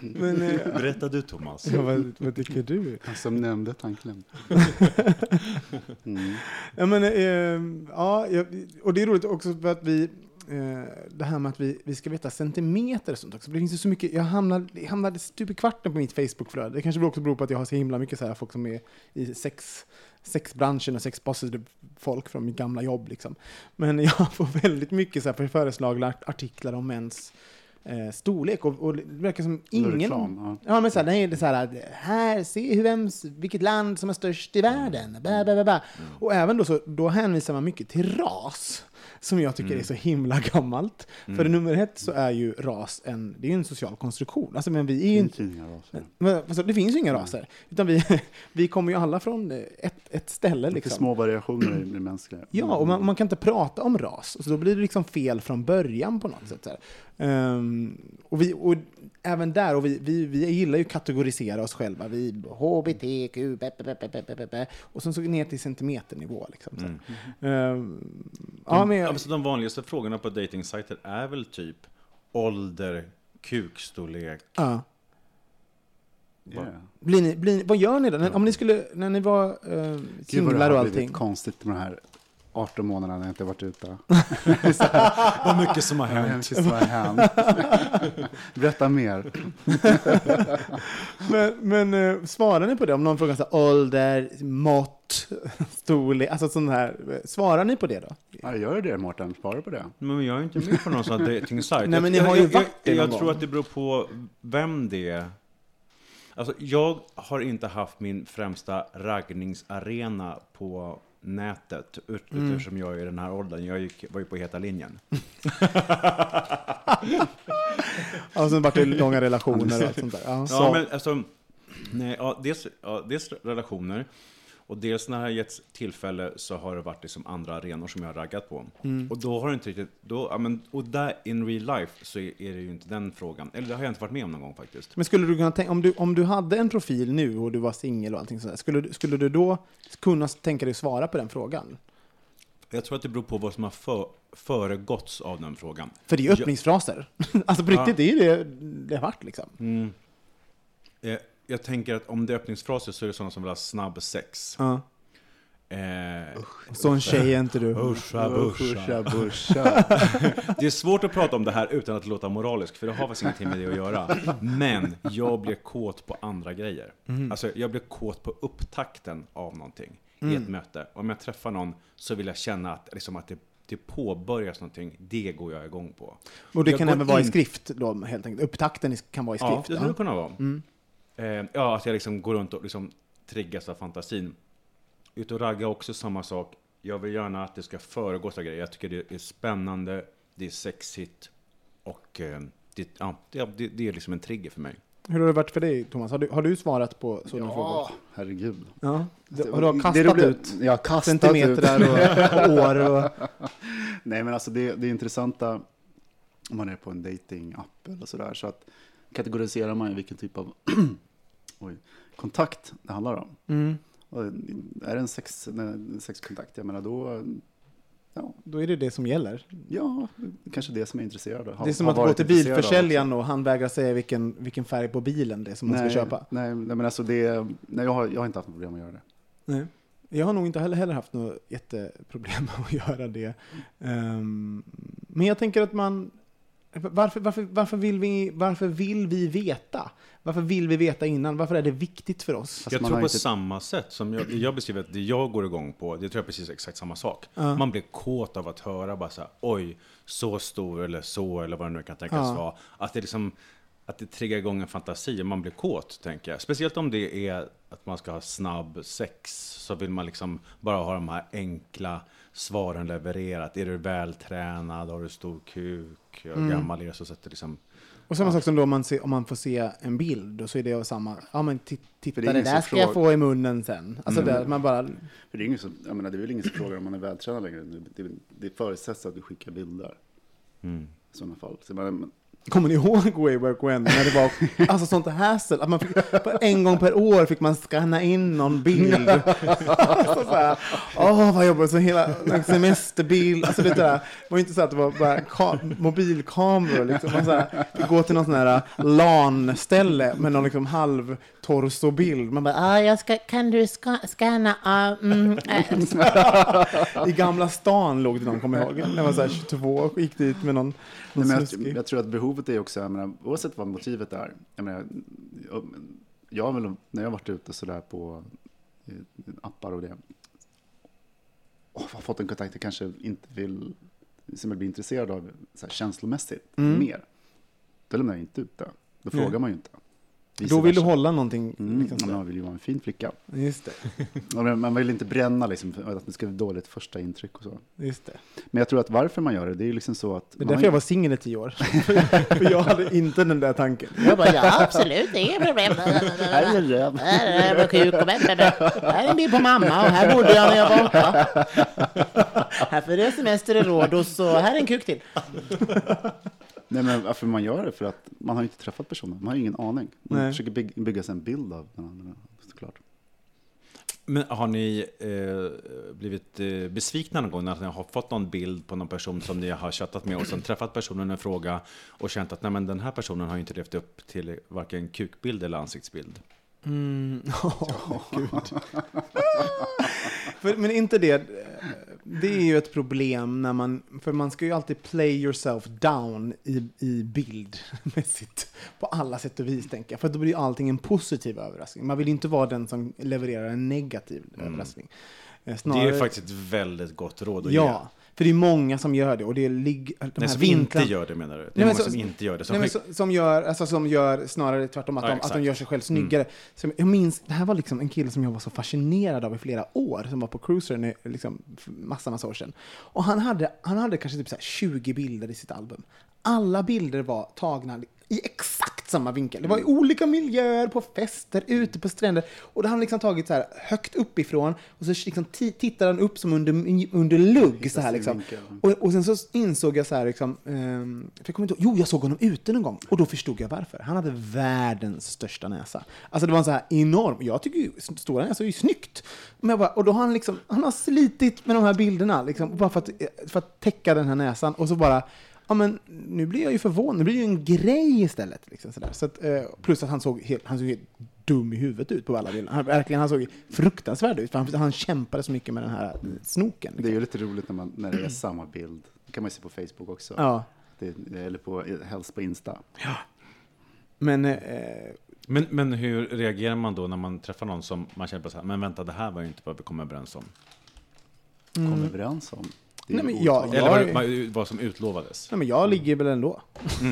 Men, eh, <laughs> Berätta du Thomas. ja, vad, vad tycker du? Som nämnde tandkläm. <laughs> Mm. Ja, men, eh, ja, och det är roligt också för att vi, det här med att vi, vi ska veta centimeter och sånt också. Det finns ju så mycket, jag hamnade, hamnade stup i kvarten på mitt Facebookflöde. Det kanske också beror på att jag har så himla mycket så här folk som är i sex, sexbranschen och sexpositive folk från mitt gamla jobb. Liksom. Men <laughs> jag får väldigt mycket så här föreslagna artiklar om mäns eh, storlek och, och det verkar som ingen... Reklam, ja. Ja, men så här, nej, det är så här, här, se hur vems, vilket land som är störst i världen. Bä, bä, bä, bä. Och även då, så, då hänvisar man mycket till ras, som jag tycker är så himla <laughs> gammalt. För nummer ett så är ju ras en, det är en social konstruktion. Alltså, men vi är ju inte... inga raser. Men, alltså, det finns ju inga raser, utan vi, <laughs> vi kommer ju alla från ett, ett ställe. Liksom. små variationer i det mänskliga. Ja, och man, man kan inte prata om ras, så då blir det liksom fel från början på något sätt. Ehm, och, vi, och även där, och vi, vi, vi gillar ju att kategorisera oss själva. Vi HBTQ, be, be, be, be, be, be, och sen så ner till centimeternivå. Liksom, så. här. Ehm, ja, men, Ja, men så de vanligaste frågorna på dejtingsajter är väl typ ålder, kukstorlek. ja. Yeah. Blir ni, blir, ni- vad gör ni då? När, om ni skulle, när ni var uh, Gud vad det singlar och har allting. blivit konstigt med de här 18 månaderna när jag inte varit ute. <laughs> Vad mycket som har Det har hänt. Vad har hänt? <laughs> Berätta mer. <laughs> Men, men eh, svarar ni på det? Om någon frågar så här, ålder, mått, storlek, alltså sån här. Svarar ni på det då? Ja, gör det Mårten, svara på det. Men jag är inte med på någon sån här dejtingsajt. Nej, men ni Jag- har ju jag, varit det jag, jag, tror att det beror på vem det är. Alltså, jag har inte haft min främsta raggningsarena på nätet ut- Mm. eftersom jag är i den här åldern. Jag gick, var ju på heta linjen. <laughs> Och sen vart det långa relationer och allt sånt där. Ja. Ja, men alltså, nej, ja, dels, ja, dels relationer och dels när det har getts tillfälle så har det varit liksom andra arenor som jag har raggat på. Mm. Och då har det inte riktigt, då, ja, men, och där in real life så är, är det ju inte den frågan. Eller det har jag inte varit med om någon gång faktiskt. Men skulle du kunna tänka, om du, om du hade en profil nu och du var singel och allting sådär, skulle, skulle du då kunna tänka dig svara på den frågan? Jag tror att det beror på vad som har för, föregåtts av den frågan. För det är ju öppningsfraser. <laughs> alltså på riktigt, det är ju det det har varit liksom. Mm. Eh, jag tänker att om det är öppningsfraser så är det sådana som vill ha snabb sex. Ja. Eh, Sån tjej är inte du. Usha, Busha, busha. Det är svårt att prata om det här utan att låta moralisk, för det har faktiskt ingenting med det att göra. Men jag blir kåt på andra grejer. Alltså, jag blir kåt på upptakten av någonting i ett möte. Om jag träffar någon så vill jag känna att, liksom, att det, det påbörjas någonting. Det går jag igång på. Och det Jag kan även vara i in- skrift då, helt enkelt. Upptakten kan vara i Ja, skrift. det Ja, skulle det kunna vara. Eh, ja, att jag liksom går runt och liksom triggas av fantasin. Ut och ragga också samma sak. Jag vill gärna att det ska föregås av grejer. Jag tycker det är spännande, det är sexigt och eh, det, ja, det, det, det är liksom en trigger för mig. Hur har det varit för dig, Thomas? Har du, har du svarat på sådana frågor? Ja, herregud. Ja. Du, har du Det kastat roliga- ut Jag har kastat centimeter ut. och, <laughs> år? Och, Nej, men alltså det, det intressanta om man är på en datingapp eller sådär, så att kategoriserar man vilken typ av <clears throat> oj, kontakt det handlar om. mm. Och är det en sex, en sexkontakt, jag menar då, ja, Då är det det som gäller. ja kanske det som är intresserad. Har- Det är som att gå till bilförsäljaren och han vägrar säga vilken, vilken färg på bilen det är som man nej, ska köpa. Nej, nej, men alltså det, nej, jag, har, jag har inte haft något problem att göra det. Nej. Jag har nog inte heller, heller haft något jätteproblem med <laughs> att göra det. Ehm, men jag tänker att man... Varför, varför, varför, vill vi, varför vill vi veta? Varför vill vi veta innan? Varför är det viktigt för oss? Fast jag tror på inte- samma sätt som jag, jag beskriver att det jag går igång på, det tror jag är precis exakt samma sak. Man blir kåt av att höra bara så här, oj, så stor eller så, eller vad det nu kan tänkas Ja. vara. Att det liksom, att det triggar igång en fantasi och man blir kåt, tänker jag. Speciellt om det är att man ska ha snabb sex, så vill man liksom bara ha de här enkla svaren levererat. Är du vältränad? Har du stor kuk? Hur Mm. gammal är du? Så sätter liksom... Och samma sak som då om man, ser, om man får se en bild, och så är det samma, ja men ti- titta det, det där ska jag få i munnen sen. Alltså Mm. där, man bara, För det är, ingen som, jag menar, det är väl ingen som frågar om man är vältränad längre. Det, det, det förutsätts att du skickar bilder Mm. i sådana fall. Så man, kommer ni ihåg Way Back When? När det var alltså sånt hassle, att man fick, en gång per år fick man scanna in någon bild. alltså så här, åh vad jobbigt, så hela semesterbild, alltså det där, det var ju inte så att det var bara ka- mobilkameror, liksom. man så här, fick gå till någon sån här LAN-ställe med någon liksom halv torsobild. Man bara, ah, jag ska, kan du ska, scanna? ah, mm, äh. <laughs> I Gamla stan låg det någon, kommer jag ihåg. När jag var så här 22 och gick dit med någon, någon Nej, men jag, jag tror att behovet är också, jag menar, oavsett vad motivet är. Jag, menar, jag, jag väl, när jag har varit ute sådär på appar och det, och har fått en kontakt jag kanske inte vill, som jag blir intresserad av så här, känslomässigt Mm. mer, då lämnar jag inte ut det. Då Nej. frågar man ju inte. Då vill du hålla någonting. Mm, Liksom, man vill ju vara en fin flicka. Just det. <laughs> Och man- vill inte bränna liksom, att det ska bli dåligt första intryck och så. Just det. Men jag tror att varför man gör det, det är ju liksom så att... Det är har därför ju- jag var singel i tio år. <laughs> För jag hade inte den där tanken. Jag bara, ja absolut, inga problem. <laughs> Här är det kuk och bä, bä, bä. Här är en bild på mamma och här bodde jag när jag var åtta. Här får jag semester i Rhodos och här är en kuk till. Nej, men varför man gör det? För att man har inte träffat personen. Man har ingen aning. Man Nej. försöker bygga, bygga sig en bild av den andra, såklart. Men har ni eh, blivit eh, besvikna någon gång när ni har fått någon bild på någon person som ni har chattat med och sen träffat personen en fråga och känt att nej, men den här personen har inte levt upp till varken kukbild eller ansiktsbild? Mm. <laughs> Oh, Gud. för, men inte det, det är ju ett problem när man, för man ska ju alltid play yourself down i, i bildmässigt <laughs> på alla sätt och vis tänker jag. För då blir allting en positiv överraskning. Man vill ju inte vara den som levererar en negativ överraskning. Eh, Det Snarare, är faktiskt ett väldigt gott råd att ge. För det är många som gör det och det ligger... De Nej, som inte vinklarna- gör det menar du? Det är Nej, många så- som inte gör det. Som Nej, men som, gör, alltså, som gör snarare tvärtom, att, Ja, de, att de. Mm. gör sig själv snyggare. Som, jag minns, det här var liksom en kille som jag var så fascinerad av i flera år, som var på Cruiser liksom, massa, massa år sedan. Och han hade, han hade kanske typ så här 20 bilder i sitt album. Alla bilder var tagna i exakt samma vinkel. Det var i olika miljöer, på fester, ute på stränder. Och då hade han liksom tagit så här högt uppifrån och så liksom ti- tittade han upp som under, under lugg. Så här, liksom. Och, och sen så insåg jag så här, liksom, ehm, för jag kommer inte ihåg, jo jag såg honom ute någon gång och då förstod jag varför. Han hade världens största näsa. Alltså det var en så här enorm, jag tycker ju stora näsor är ju snyggt. Men jag bara, och då har han liksom, han har slitit med de här bilderna liksom, bara för att, för att täcka den här näsan och så bara Ja, men nu blir jag ju förvånad. Nu blir det ju en grej istället. Liksom sådär. Så att, eh, plus att han såg, helt, han såg helt dum i huvudet ut på alla bilder. Han, verkligen, han såg fruktansvärd ut, för han, han kämpade så mycket med den här snoken. Det är ju lite roligt när, man, när det är samma bild. Det kan man ju se på Facebook också. Ja. Det, eller på, helst på Insta. Men eh, Men, men hur reagerar man då när man träffar någon som man känner på så här, men vänta, det här var ju inte vad vi kom överens om. Kom överens om. Nej, men jag- otagbart. Eller jag- vad, vad, vad som utlovades. Nej, men jag ligger väl ändå. <laughs>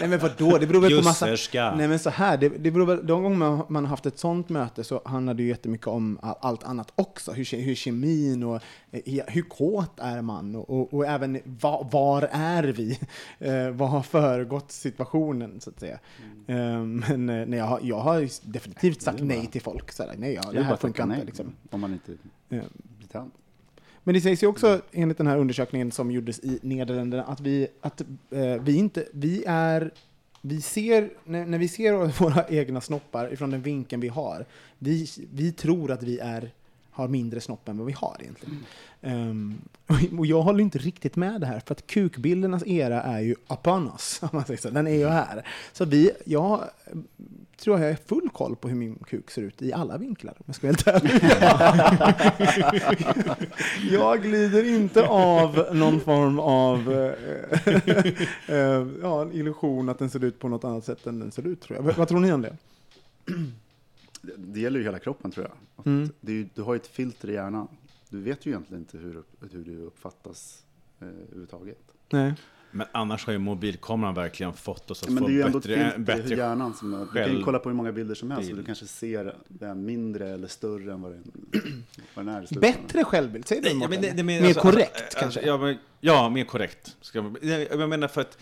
Nej, men vadå? Det beror väl på massa... Jusserska. Nej, men så här, det, det beror väl, de gånger man, man har haft ett sånt möte så handlar det ju jättemycket om all- allt annat också. Hur, hur kemin och eh, hur kåt är man och, och, och även var, var är vi? <laughs> Eh, vad har föregått situationen, så att säga. Eh, men eh, nej, jag, har, jag har definitivt sagt nej till folk. Så där, nej, ja, Det det är här funkar inte. Liksom. Om man inte Eh, blir tänd. Men det sägs ju också enligt den här undersökningen som gjordes i Nederländerna att vi, att, eh, vi inte, vi är, vi ser, när, när vi ser <laughs> våra egna snoppar ifrån den vinkeln vi har, vi, vi tror att vi är, har mindre snopp än vad vi har egentligen. Ehm, och- <laughs> och jag håller inte riktigt med det här, för att kukbildernas era är ju upon us, <laughs> om man säger så. Den är ju här. Så vi, jag tror jag har full koll på hur min kuk ser ut i alla vinklar, om jag ska vara helt ärlig. <laughs> Jag glider inte av någon form av eh, eh, ja, en illusion att den ser ut på något annat sätt än den ser ut, tror jag. Vad tror ni om det? Det, gäller ju hela kroppen tror jag. Att Mm. det är ju, du har ju ett filter i hjärnan. Du vet ju egentligen inte hur, hur du uppfattas eh, överhuvudtaget. Nej. Men annars har ju mobilkameran verkligen fått oss att Men få det är ju ändå bättre, filter i bättre hjärnan. Som, du kan ju kolla på hur många bilder som helst och du bild. kanske ser den mindre eller större än vad den, vad den är. Bättre självbild, säger du Mårten? Mer alltså, korrekt alltså, kanske? Ja, men, ja, mer korrekt. Jag, jag menar för att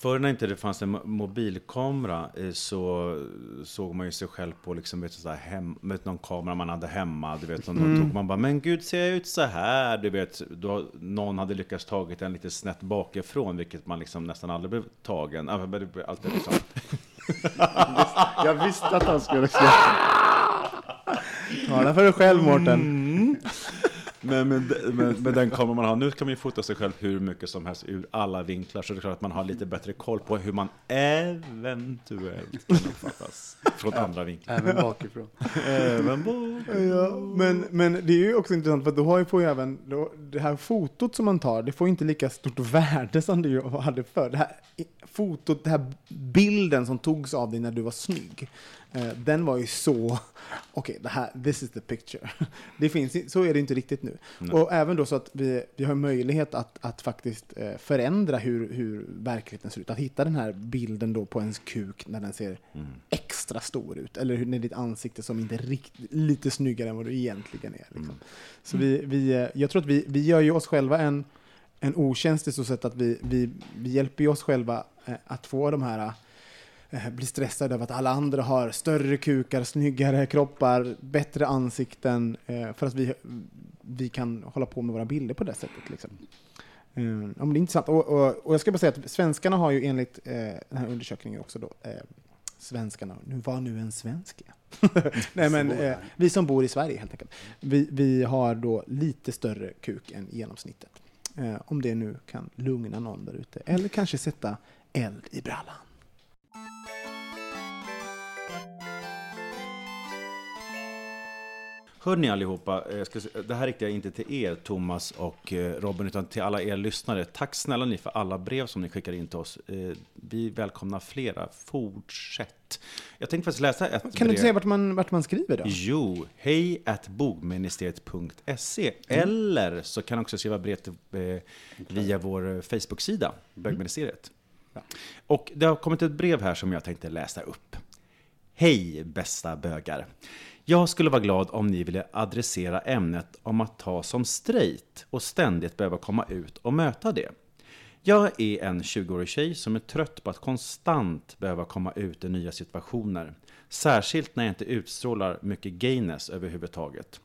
Förr när inte det fanns en mo- mobilkamera eh, så såg man ju sig själv på liksom, vet, du, så här hem, med någon kamera man hade hemma. Du vet, då Mm. tog man bara, men gud ser jag ut så här? Du vet, då, någon hade lyckats tagit den lite snett bakifrån, vilket man liksom nästan aldrig blev tagen. Alltid liksom. Jag visste att han skulle säga Tala för dig själv Mårten. Mm. Men med, med, med den kamera man har nu kan man ju fota sig själv hur mycket som helst ur alla vinklar. Så det är klart att man har lite bättre koll på hur man eventuellt kan uppfattas från andra vinklar. även bakifrån. <laughs> Även bak. Ja, men, men det är ju också intressant för då har ju ju även då, det här fotot som man tar, det får inte lika stort värde <laughs> som det hade förr. Det här fotot, den här bilden som togs av dig när du var snygg, den var ju så, <laughs> okej, det här, this is the picture. <laughs> Det finns, så är det inte riktigt nu. Och även då så att vi, vi har möjlighet att, att faktiskt eh, förändra hur, hur verkligheten ser ut. Att hitta den här bilden då på ens kuk när den ser extra stor ut. Eller hur- när ditt ansikte som inte är riktigt, lite snyggare än vad du egentligen är. Liksom. Så vi, vi, eh, jag tror att vi, vi gör ju oss själva en, en otjänst i så sätt att vi, vi, vi hjälper oss själva eh, att få de här eh, bli stressade över att alla andra har större kukar, snyggare kroppar, bättre ansikten eh, för att vi, vi kan hålla på med våra bilder på det sättet. Liksom. Eh, ja, men det är intressant. Och, och, och jag ska bara säga att svenskarna har ju enligt eh, den här undersökningen också då, eh, svenskarna, nu var nu en svensk. <laughs> Nej men eh, vi som bor i Sverige helt enkelt. Vi, vi har då lite större kuk än genomsnittet. Eh, om det nu kan lugna någon där ute. Eller kanske sätta eld i brallan. Hör ni allihopa, eh, jag ska, det här riktar jag inte till er Thomas och eh, Robin, utan till alla er lyssnare. Tack snälla ni för alla brev som ni skickar in till oss. Eh, Vi välkomnar flera. Fortsätt. Jag tänkte faktiskt läsa ett Kan du brev. inte säga vart man, vart man skriver då? Jo, hej at bogministeriet.se Eller så kan du också skriva brev till, eh, via vår Facebook-sida, Bögministeriet. Och det har kommit ett brev här som jag tänkte läsa upp. Hej bästa bögar! Jag skulle vara glad om ni ville adressera ämnet om att ta som straight och ständigt behöva komma ut och möta det. Jag är en 20-årig tjej som är trött på att konstant behöva komma ut i nya situationer. Särskilt när jag inte utstrålar mycket gayness överhuvudtaget.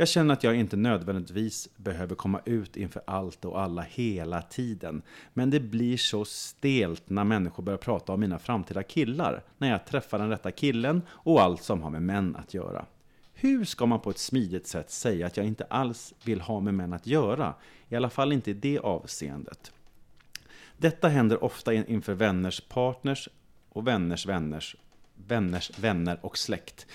Jag känner att jag inte nödvändigtvis behöver komma ut inför allt och alla hela tiden. Men det blir så stelt när människor börjar prata om mina framtida killar, när jag träffar den rätta killen och allt som har med män att göra. Hur ska man på ett smidigt sätt säga att jag inte alls vill ha med män att göra? I alla fall inte i det avseendet. Detta händer ofta inför vänners partners och vänners vänners vänners vänner och släkt.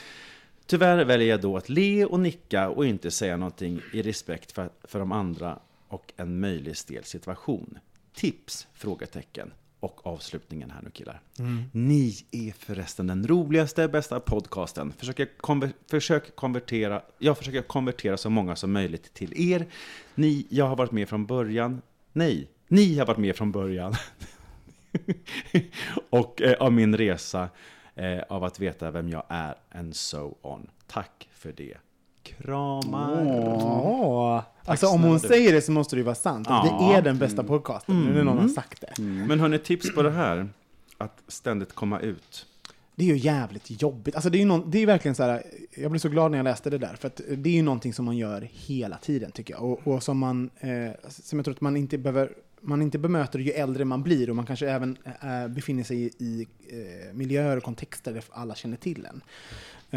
Tyvärr väljer jag då att le och nicka och inte säga någonting i respekt för, för de andra och en möjlig stel situation. Tips? Frågetecken. Och avslutningen här nu killar. Ni är förresten den roligaste, bästa podcasten. Försöker konver- försök konvertera, jag försöker konvertera så många som möjligt till er. Ni, jag har varit med från början. Nej, ni har varit med från början. <laughs> och eh, av min resa eh, av att veta vem jag är and so on. Tack för det. Kramar. Åh. Alltså om hon du. säger det så måste det ju vara sant. Ja. Vi är den bästa podcasten. Nu när någon har sagt det. Men hörni, tips på det här. Att ständigt komma ut. Det är ju jävligt jobbigt. Alltså det är ju någon, det är verkligen så här, jag blev så glad när jag läste det där, för det är ju någonting som man gör hela tiden tycker jag. Och, och som man, eh, som jag tror att man inte behöver, man inte bemöter ju äldre man blir och man kanske även eh, befinner sig i, i eh, miljöer och kontexter där alla känner till en.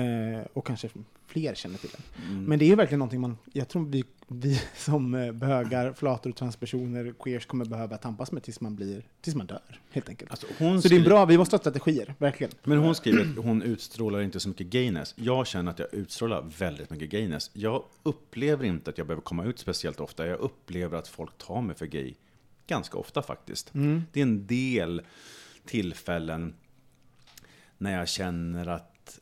Eh, och kanske fler känner till en. Men det är ju verkligen någonting man, jag tror vi, vi <laughs> som bögar, flator, transpersoner, queers kommer behöva tampas med tills man blir, tills man dör, helt enkelt. Alltså, så det är bra, vi måste ha strategier, verkligen. Men hon skriver att hon utstrålar inte så mycket gayness. Jag känner att jag utstrålar väldigt mycket gayness. Jag upplever inte att jag behöver komma ut speciellt ofta. Jag upplever att folk tar mig för gay ganska ofta faktiskt. Det är en del tillfällen när jag känner att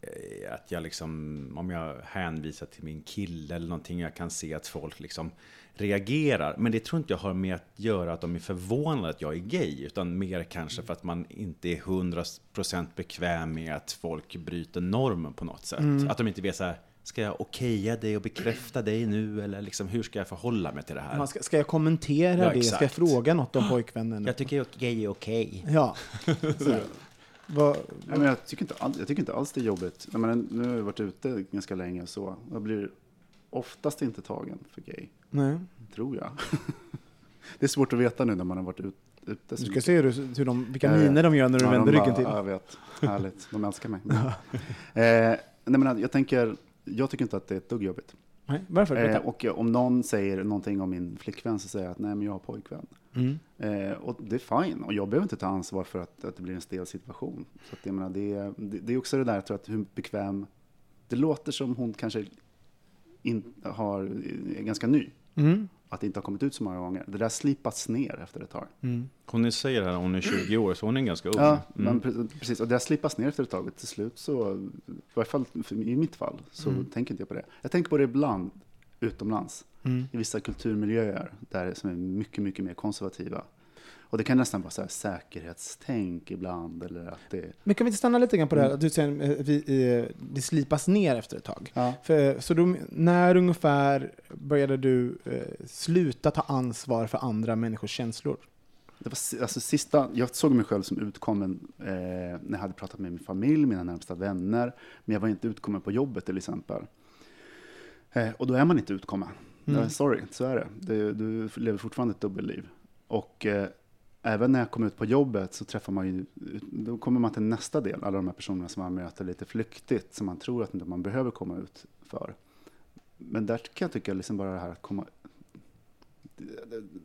eh, att jag liksom, om jag hänvisar till min kille eller någonting, jag kan se att folk liksom reagerar. Men det tror inte jag har med att göra att de är förvånade att jag är gay, utan mer kanske för att man inte är 100% bekväm med att folk bryter normen på något sätt. Att de inte vet så här, ska jag okeja dig och bekräfta dig nu, eller liksom, hur ska jag förhålla mig till det här? Man ska, ska jag kommentera Ja, det? Ska jag exakt. fråga något om pojkvännen? Jag tycker gay är okej. Ja. <laughs> Vad, Nej, men jag, tycker inte all, jag tycker inte alls det är jobbigt. Jag menar, nu har jag varit ute ganska länge och så. Jag blir oftast inte tagen för gay, nej. tror jag. <laughs> det är svårt att veta nu när man har varit ut, ute. Du så ska mycket. se hur, hur de, vilka Eh, miner de gör när du Ja, vänder de ryggen bara, till. Ja, jag vet. Härligt. De älskar mig. <laughs> eh, nej, men jag tänker, jag tycker inte att det är ett dugg jobbigt. Nej, varför? Eh, och om någon säger någonting om min flickvän så säger jag att nej, men jag har pojkvän. Mm. Eh, och det är fine. Och jag behöver inte ta ansvar för att, att det blir en stel situation. Så att jag menar, det, är- det, det är också det där, jag tror att hur bekväm... Det låter som hon kanske in, har, är ganska ny. Mm. Att det inte har kommit ut så många gånger. Det där slipas ner efter ett tag. Mm. Hon säger här, hon är 20 år, så hon är ganska ung. Ja, Mm. men pre- precis. Och det där slipas ner efter ett tag. Till slut så, i varje fall i mitt fall, så Mm. tänker inte jag på det. Jag tänker på det ibland utomlands. Mm. i vissa kulturmiljöer där som är mycket, mycket mer konservativa. Och det kan nästan vara så här säkerhetstänk ibland. Eller att det, Men kan vi inte stanna lite grann på det här? Att du säger eh, vi, eh, det slipas ner efter ett tag. ja. För, så då, när ungefär började du eh, sluta ta ansvar för andra människors känslor? Det var alltså sista, jag såg mig själv som utkommen eh, när jag hade pratat med min familj, mina närmsta vänner. Men jag var inte utkommen på jobbet till exempel. Eh, och då är man inte utkommen. Mm. Sorry, så är det. det. Du lever fortfarande ett dubbelliv. Och eh, även när jag kom ut på jobbet så träffar man ju, då kommer man till nästa del, alla de här personerna som man möter lite flyktigt, som man tror att inte man behöver komma ut för. Men där kan jag tycka liksom bara det här att komma,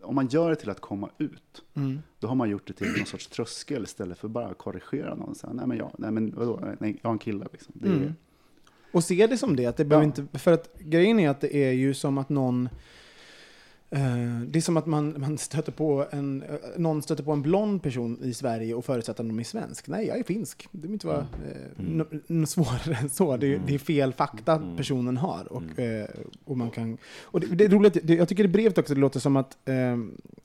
om man gör det till att komma ut, Mm. då har man gjort det till någon sorts tröskel istället för bara att korrigera någon. Så här, nej men jag, nej men vadå, nej, jag har en kille liksom. Det är, Mm. Och se det som det, att det behöver Ja. inte, för att grejen är att det är ju som att någon det är som att man, man stöter på en, eh, någon stöter på en blond person i Sverige och förutsätter att de är svensk. Nej, jag är finsk. Det behöver inte vara eh, Mm. no- no svårare <laughs> än så. Det, är- Mm. det är fel fakta Mm. personen har. Och, Mm. eh, och man kan, och det, det är roligt, det, jag tycker i brevet också det låter som att eh,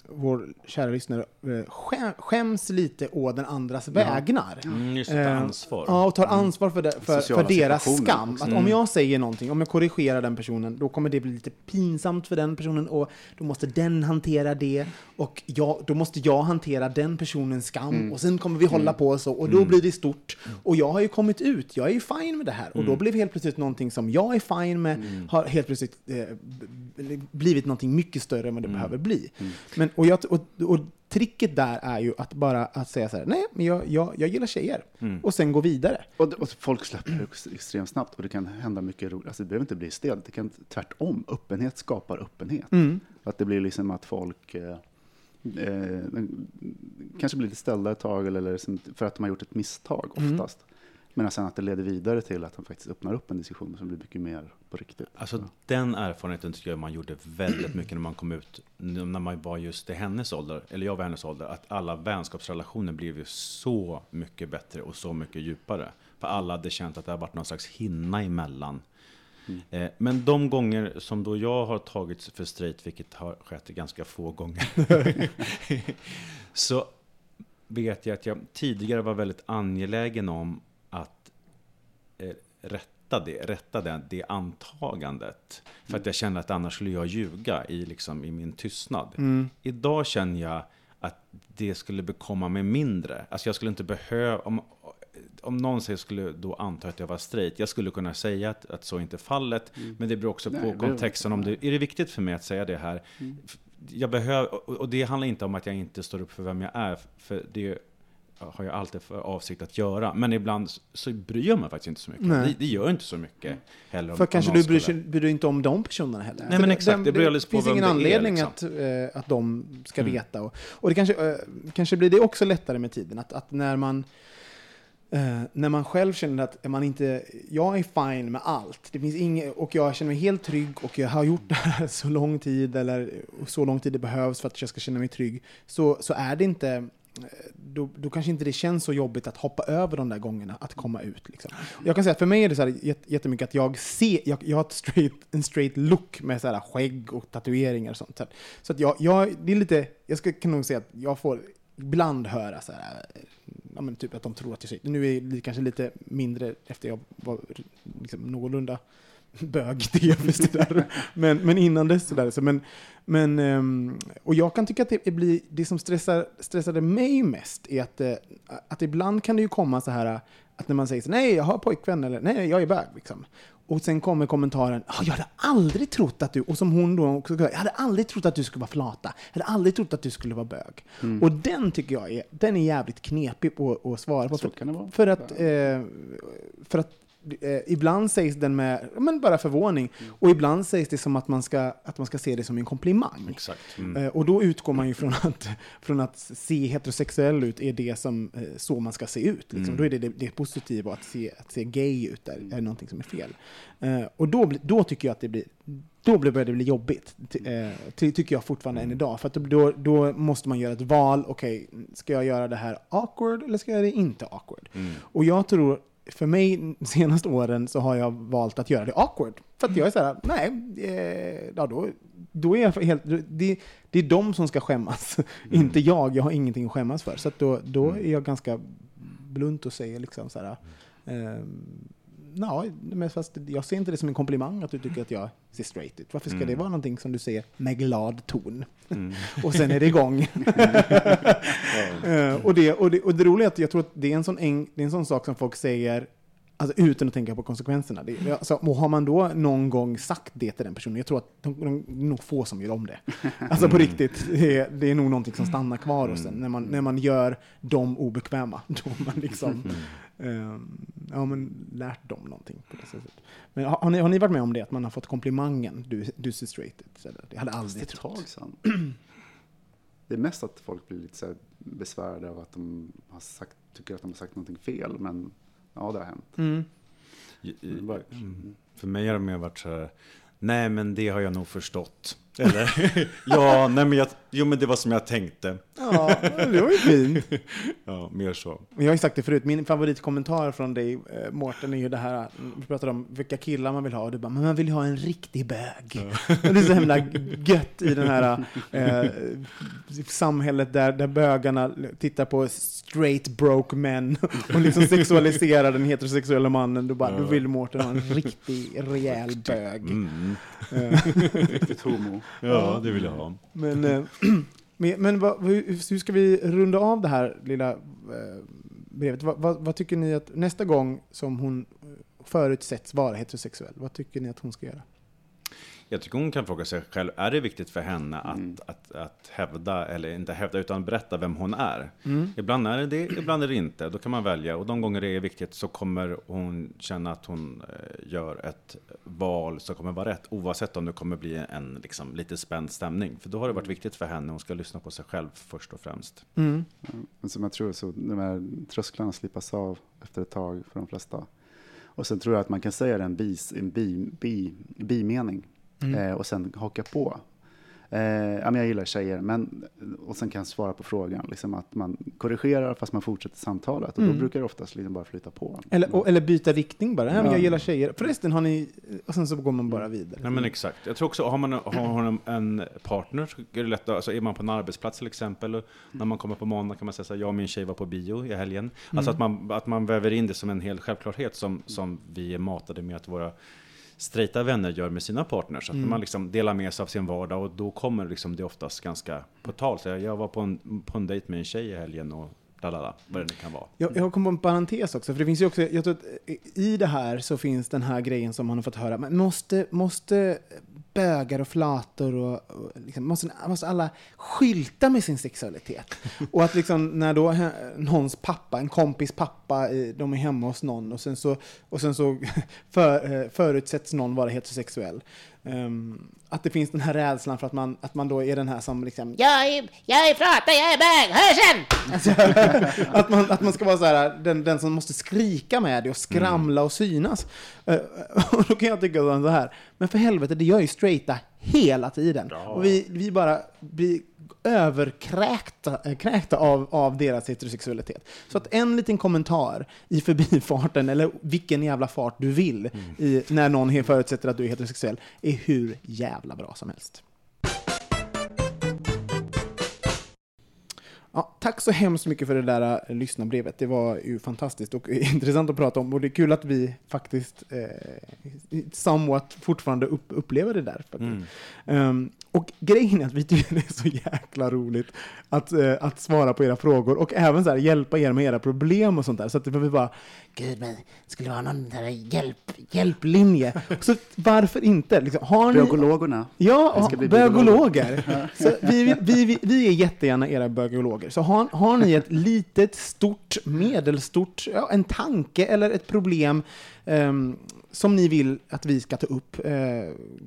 vår kära lyssnare eh, skäm, skäms lite å den andras vägnar. Mm, just det, ta Eh, ansvar. Ja, och tar ansvar för, det, för, för deras skam. Att Mm. om jag säger någonting, om jag korrigerar den personen, då kommer det bli lite pinsamt för den personen och då måste den hantera det och jag, då måste jag hantera den personens skam Mm. och sen kommer vi hålla på så och då Mm. blir det stort. Och jag har ju kommit ut, jag är ju fine med det här och då Mm. blev helt plötsligt någonting som jag är fine med har helt plötsligt eh, blivit någonting mycket större än vad det Mm. behöver bli. Mm. Men, och, jag, och, och tricket där är ju att bara att säga så här, nej, men jag, jag, jag gillar tjejer. Mm. Och sen gå vidare. Och, och folk släpper extremt snabbt och det kan hända mycket roligt. Alltså det behöver inte bli stelt, det kan tvärtom. Öppenhet skapar öppenhet. Mm. Att det blir liksom att folk eh, eh, kanske blir lite ställda ett tag eller liksom för att de har gjort ett misstag Mm. oftast. Men sen att det leder vidare till att de faktiskt öppnar upp en diskussion som blir mycket mer på riktigt. Alltså den erfarenheten tycker jag man gjorde väldigt mycket när man kom ut, när man var just i hennes ålder, eller jag var hennes ålder, att alla vänskapsrelationer blev ju så mycket bättre och så mycket djupare. För alla hade känt att det har varit någon slags hinna emellan. Mm. Eh, Men de gånger som då jag har tagits för straight, vilket har skett ganska få gånger, <laughs> så vet jag att jag tidigare var väldigt angelägen om rätta det, rätta det, det antagandet. För att jag kände att annars skulle jag ljuga i, liksom, i min tystnad. Mm. Idag känner jag att det skulle bekomma mig mindre. Alltså jag skulle inte behöva, om, om någon säger skulle då anta att jag var straight, jag skulle kunna säga att, att så inte är fallet. Men det beror också Nej, på kontexten. Om det, är det viktigt för mig att säga det här? F- Jag behöver, och och det handlar inte om att jag inte står upp för vem jag är, för det har jag alltid för avsikt att göra. Men ibland så bryr jag mig faktiskt inte så mycket. Det, det gör inte så mycket heller. För kanske du bryr, sig, bryr dig inte om de personerna heller. Nej, men det- exakt, det beror på finns ingen det är, anledning liksom. att, eh, att de ska Mm. veta. Och, och det kanske, eh, kanske blir det också lättare med tiden. Att, att när man eh, när man själv känner att man inte, jag är fine med allt. Det finns inget, och jag känner mig helt trygg och jag har gjort <laughs> det här så lång tid eller så lång tid det behövs för att jag ska känna mig trygg. Så, så är det inte då, då kanske inte det känns så jobbigt att hoppa över de där gångerna, att komma ut. Liksom. Jag kan säga att för mig är det så här jättemycket att jag ser, jag, jag har ett straight, en straight look med så här skägg och tatueringar och sånt. Så, så att jag, jag, det är lite, jag ska, kan nog säga att jag får ibland höra så här, ja, men typ att de tror att jag är. Nu är det kanske lite mindre efter jag var liksom, någorlunda bög, det är just det där. Men, men innan dess sådär. Så men, men, ehm, och jag kan tycka att det blir, det som stressar, stressade mig mest är att, eh, att ibland kan det ju komma så här att när man säger så, nej jag har pojkvän eller nej jag är bög liksom. Och sen kommer kommentaren, "Ah, jag hade aldrig trott att du, och som hon då också jag hade aldrig trott att du skulle vara flata, jag hade aldrig trott att du skulle vara bög. Och den tycker jag är, den är jävligt knepig att, att svara på. Så För, för att, eh, för att eh, ibland sägs den med men bara förvåning, och ibland sägs det som att man ska, att man ska se det som en komplimang. Exakt. Mm. Eh, Och då utgår man ju från <laughs> att, från att se heterosexuell ut är det som eh, så man ska se ut. Liksom. Då är det det, det positiva, att se, att se gay ut är, är någonting som är fel. Eh, Och då, då tycker jag att det blir då börjar det bli jobbigt, ty, eh, ty, tycker jag fortfarande än idag. För att då, då måste man göra ett val, okej, ska jag göra det här awkward eller ska jag göra det inte awkward? Och jag tror, för mig de senaste åren så har jag valt att göra det awkward. För att jag är så här, nej, eh, ja, då, då är jag helt, det, det är de som ska skämmas, inte jag. Jag har ingenting att skämmas för. Så då, då är jag ganska blunt och säger liksom så här, ehm, Ja, men fast jag ser inte det som en komplimang att du tycker att jag ser straight ut. Varför ska det vara någonting som du säger med glad ton? <laughs> och sen är det igång. <laughs> Eh, och, det, och, det, och det roliga är att jag tror att det är en sån, eng, det är en sån sak som folk säger Alltså utan att tänka på konsekvenserna. Det, alltså, och har man då någon gång sagt det till den personen, jag tror att de, de, är nog få som gör om det. <laughs> Alltså på riktigt, det är, det är nog någonting som stannar kvar hos en. När man, när man gör dem obekväma, då man liksom ja, men lärt dem någonting. På det sättet. Men har, har, ni, har ni varit med om det, att man har fått komplimangen, du, du ser straight ut? Eller? Det hade jag aldrig trott. tag sedan. Det är mest att folk blir lite så här besvärade av att de har sagt, tycker att de har sagt någonting fel. Men ja, det har hänt. Mm. Mm. För mig har det mer varit så här, nej men det har jag nog förstått. Eller, <laughs> ja, nej men jag, jo men det var som jag tänkte. Ja, det var ju fint. <laughs> Ja, mer så. Jag har ju sagt det förut, min favoritkommentar från dig, eh, Mårten, är ju det här, vi pratade om vilka killar man vill ha, och du bara, men man vill ju ha en riktig bög. <laughs> Och det är så himla gött i det här eh, samhället där, där bögarna tittar på straight broke män och liksom sexualiserar den heterosexuella mannen. Du bara, du vill Mårten ha en riktig, rejäl bög. Mm. Eh, Riktigt homo. Ja, det vill jag ha. men eh, <clears throat> men, men vad, hur, hur ska vi runda av det här lilla eh, brevet? Vad, vad, vad tycker ni att nästa gång som hon eh, förutsätts vara heterosexuell, vad tycker ni att hon ska göra? Jag tycker hon kan fråga sig själv, är det viktigt för henne att, Mm. att, att hävda, eller inte hävda, utan berätta vem hon är? Mm. Ibland är det det, ibland är det inte. Då kan man välja. Och de gånger det är viktigt så kommer hon känna att hon eh, gör ett val som kommer vara rätt. Oavsett om det kommer bli en liksom, lite spänd stämning. För då har det varit viktigt för henne. Hon ska lyssna på sig själv först och främst. Mm. Men som jag tror så de här trösklarna slipas av efter ett tag för de flesta. Och sen tror jag att man kan säga det en, bis, en bi, bi, bimening eh, och sen haka på. Eh, jag gillar tjejer, men, och sen kan jag svara på frågan. Liksom att man korrigerar fast man fortsätter samtalet. Och då brukar det oftast liksom bara flyta på. Eller, och, eller byta riktning bara. Ja, men jag Ja. gillar tjejer. Förresten, har ni... Och sen så går man bara vidare. Nej men exakt. Jag tror också, har man, har man en partner så är det lätt alltså är man på en arbetsplats till exempel, och när man kommer på måndag kan man säga så här, jag och min tjej var på bio i helgen. Alltså att man, att man väver in det som en hel självklarhet som, som vi är matade med att våra straighta vänner gör med sina partners. Att man liksom delar med sig av sin vardag och då kommer liksom det oftast ganska på tal. Så jag, jag var på en, på en dejt med en tjej i helgen och lalala, vad det nu kan vara. Jag, jag kom på en parentes också, för det finns ju också, jag tror att i det här så finns den här grejen som man har fått höra, men måste, måste bögar och flator och, och liksom, måste, måste alla skylta med sin sexualitet? <laughs> Och att liksom när då någons pappa, en kompis pappa, de är hemma hos någon och sen så, och sen så <laughs> för, eh, förutsätts någon vara heterosexuell. Ehm, att det finns den här rädslan för att man, att man då är den här som liksom Jag är, jag är flata, jag är bög, hörseln! Alltså, <laughs> att, man, att man ska vara så här, den, den som måste skrika med det och skramla och synas. Eh, och då kan jag tycka så här, men för helvete, det gör ju straighta hela tiden. Och vi, vi bara blir överkräkta äh, kräkta av, av deras heterosexualitet. Så att en liten kommentar i förbifarten, eller vilken jävla fart du vill, i, när någon förutsätter att du är heterosexuell, är hur jävla bra som helst. Ja, tack så hemskt mycket för det där äh, lyssnarbrevet. Det var ju fantastiskt och <laughs> intressant att prata om. Och det är kul att vi faktiskt eh, somewhat fortfarande upp, upplever det där. Faktiskt. Ehm, och grejen är att vi tycker <laughs> det är så jäkla roligt att, eh, att svara på era frågor och även så här, hjälpa er med era problem och sånt där. Så att vi bara, gud men skulle det vara någon där hjälp, hjälplinje? Så varför inte? Liksom, har ni, Bögologerna. Ja, bögologer. <laughs> Så vi, vi, vi, vi är jättegärna era bögologer. Så har, har ni ett litet, stort, medelstort, ja, en tanke eller ett problem ehm, som ni vill att vi ska ta upp, eh,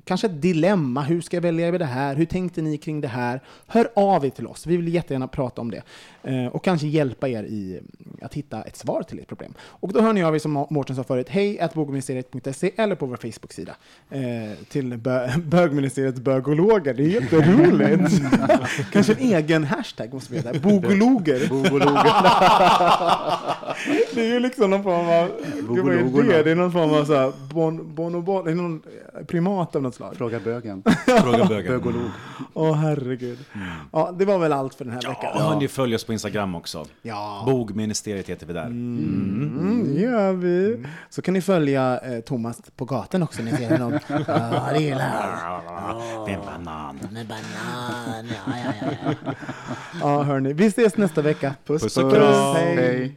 kanske ett dilemma, hur ska jag välja med det här, hur tänkte ni kring det här? Hör av er till oss, vi vill jättegärna prata om det. Eh, och kanske hjälpa er i att hitta ett svar till ert problem. Och då hör ni av er som Mårten sa förut, hej bogministeriet.se eller på vår Facebook-sida eh, till bö <laughs> bögministeriets bögologer. Det är jätteroligt! <laughs> kanske en egen hashtag måste vi ha där, bogologer. <laughs> det är ju liksom någon form av, det, det är någon form av så här, bon, bonobon, det är någon primat av något slag. Fråga bögen. <laughs> Fråga bögen. Bögolog. Åh herregud. Ja, det var väl allt för den här veckan. Ja, ni följer oss på Instagram också. Ja. Bogministeriet heter vi där. Mm, det gör vi. Så kan ni följa eh, Thomas på gatan också. Ni ser honom. <laughs> Ja, det gillar Det är en banan. Med banan, ja, ja, ja. ja. Ja, hörni. Vi ses nästa vecka. Puss, Puss och kram. Hej. Hej.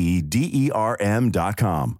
E E D E R M dot com.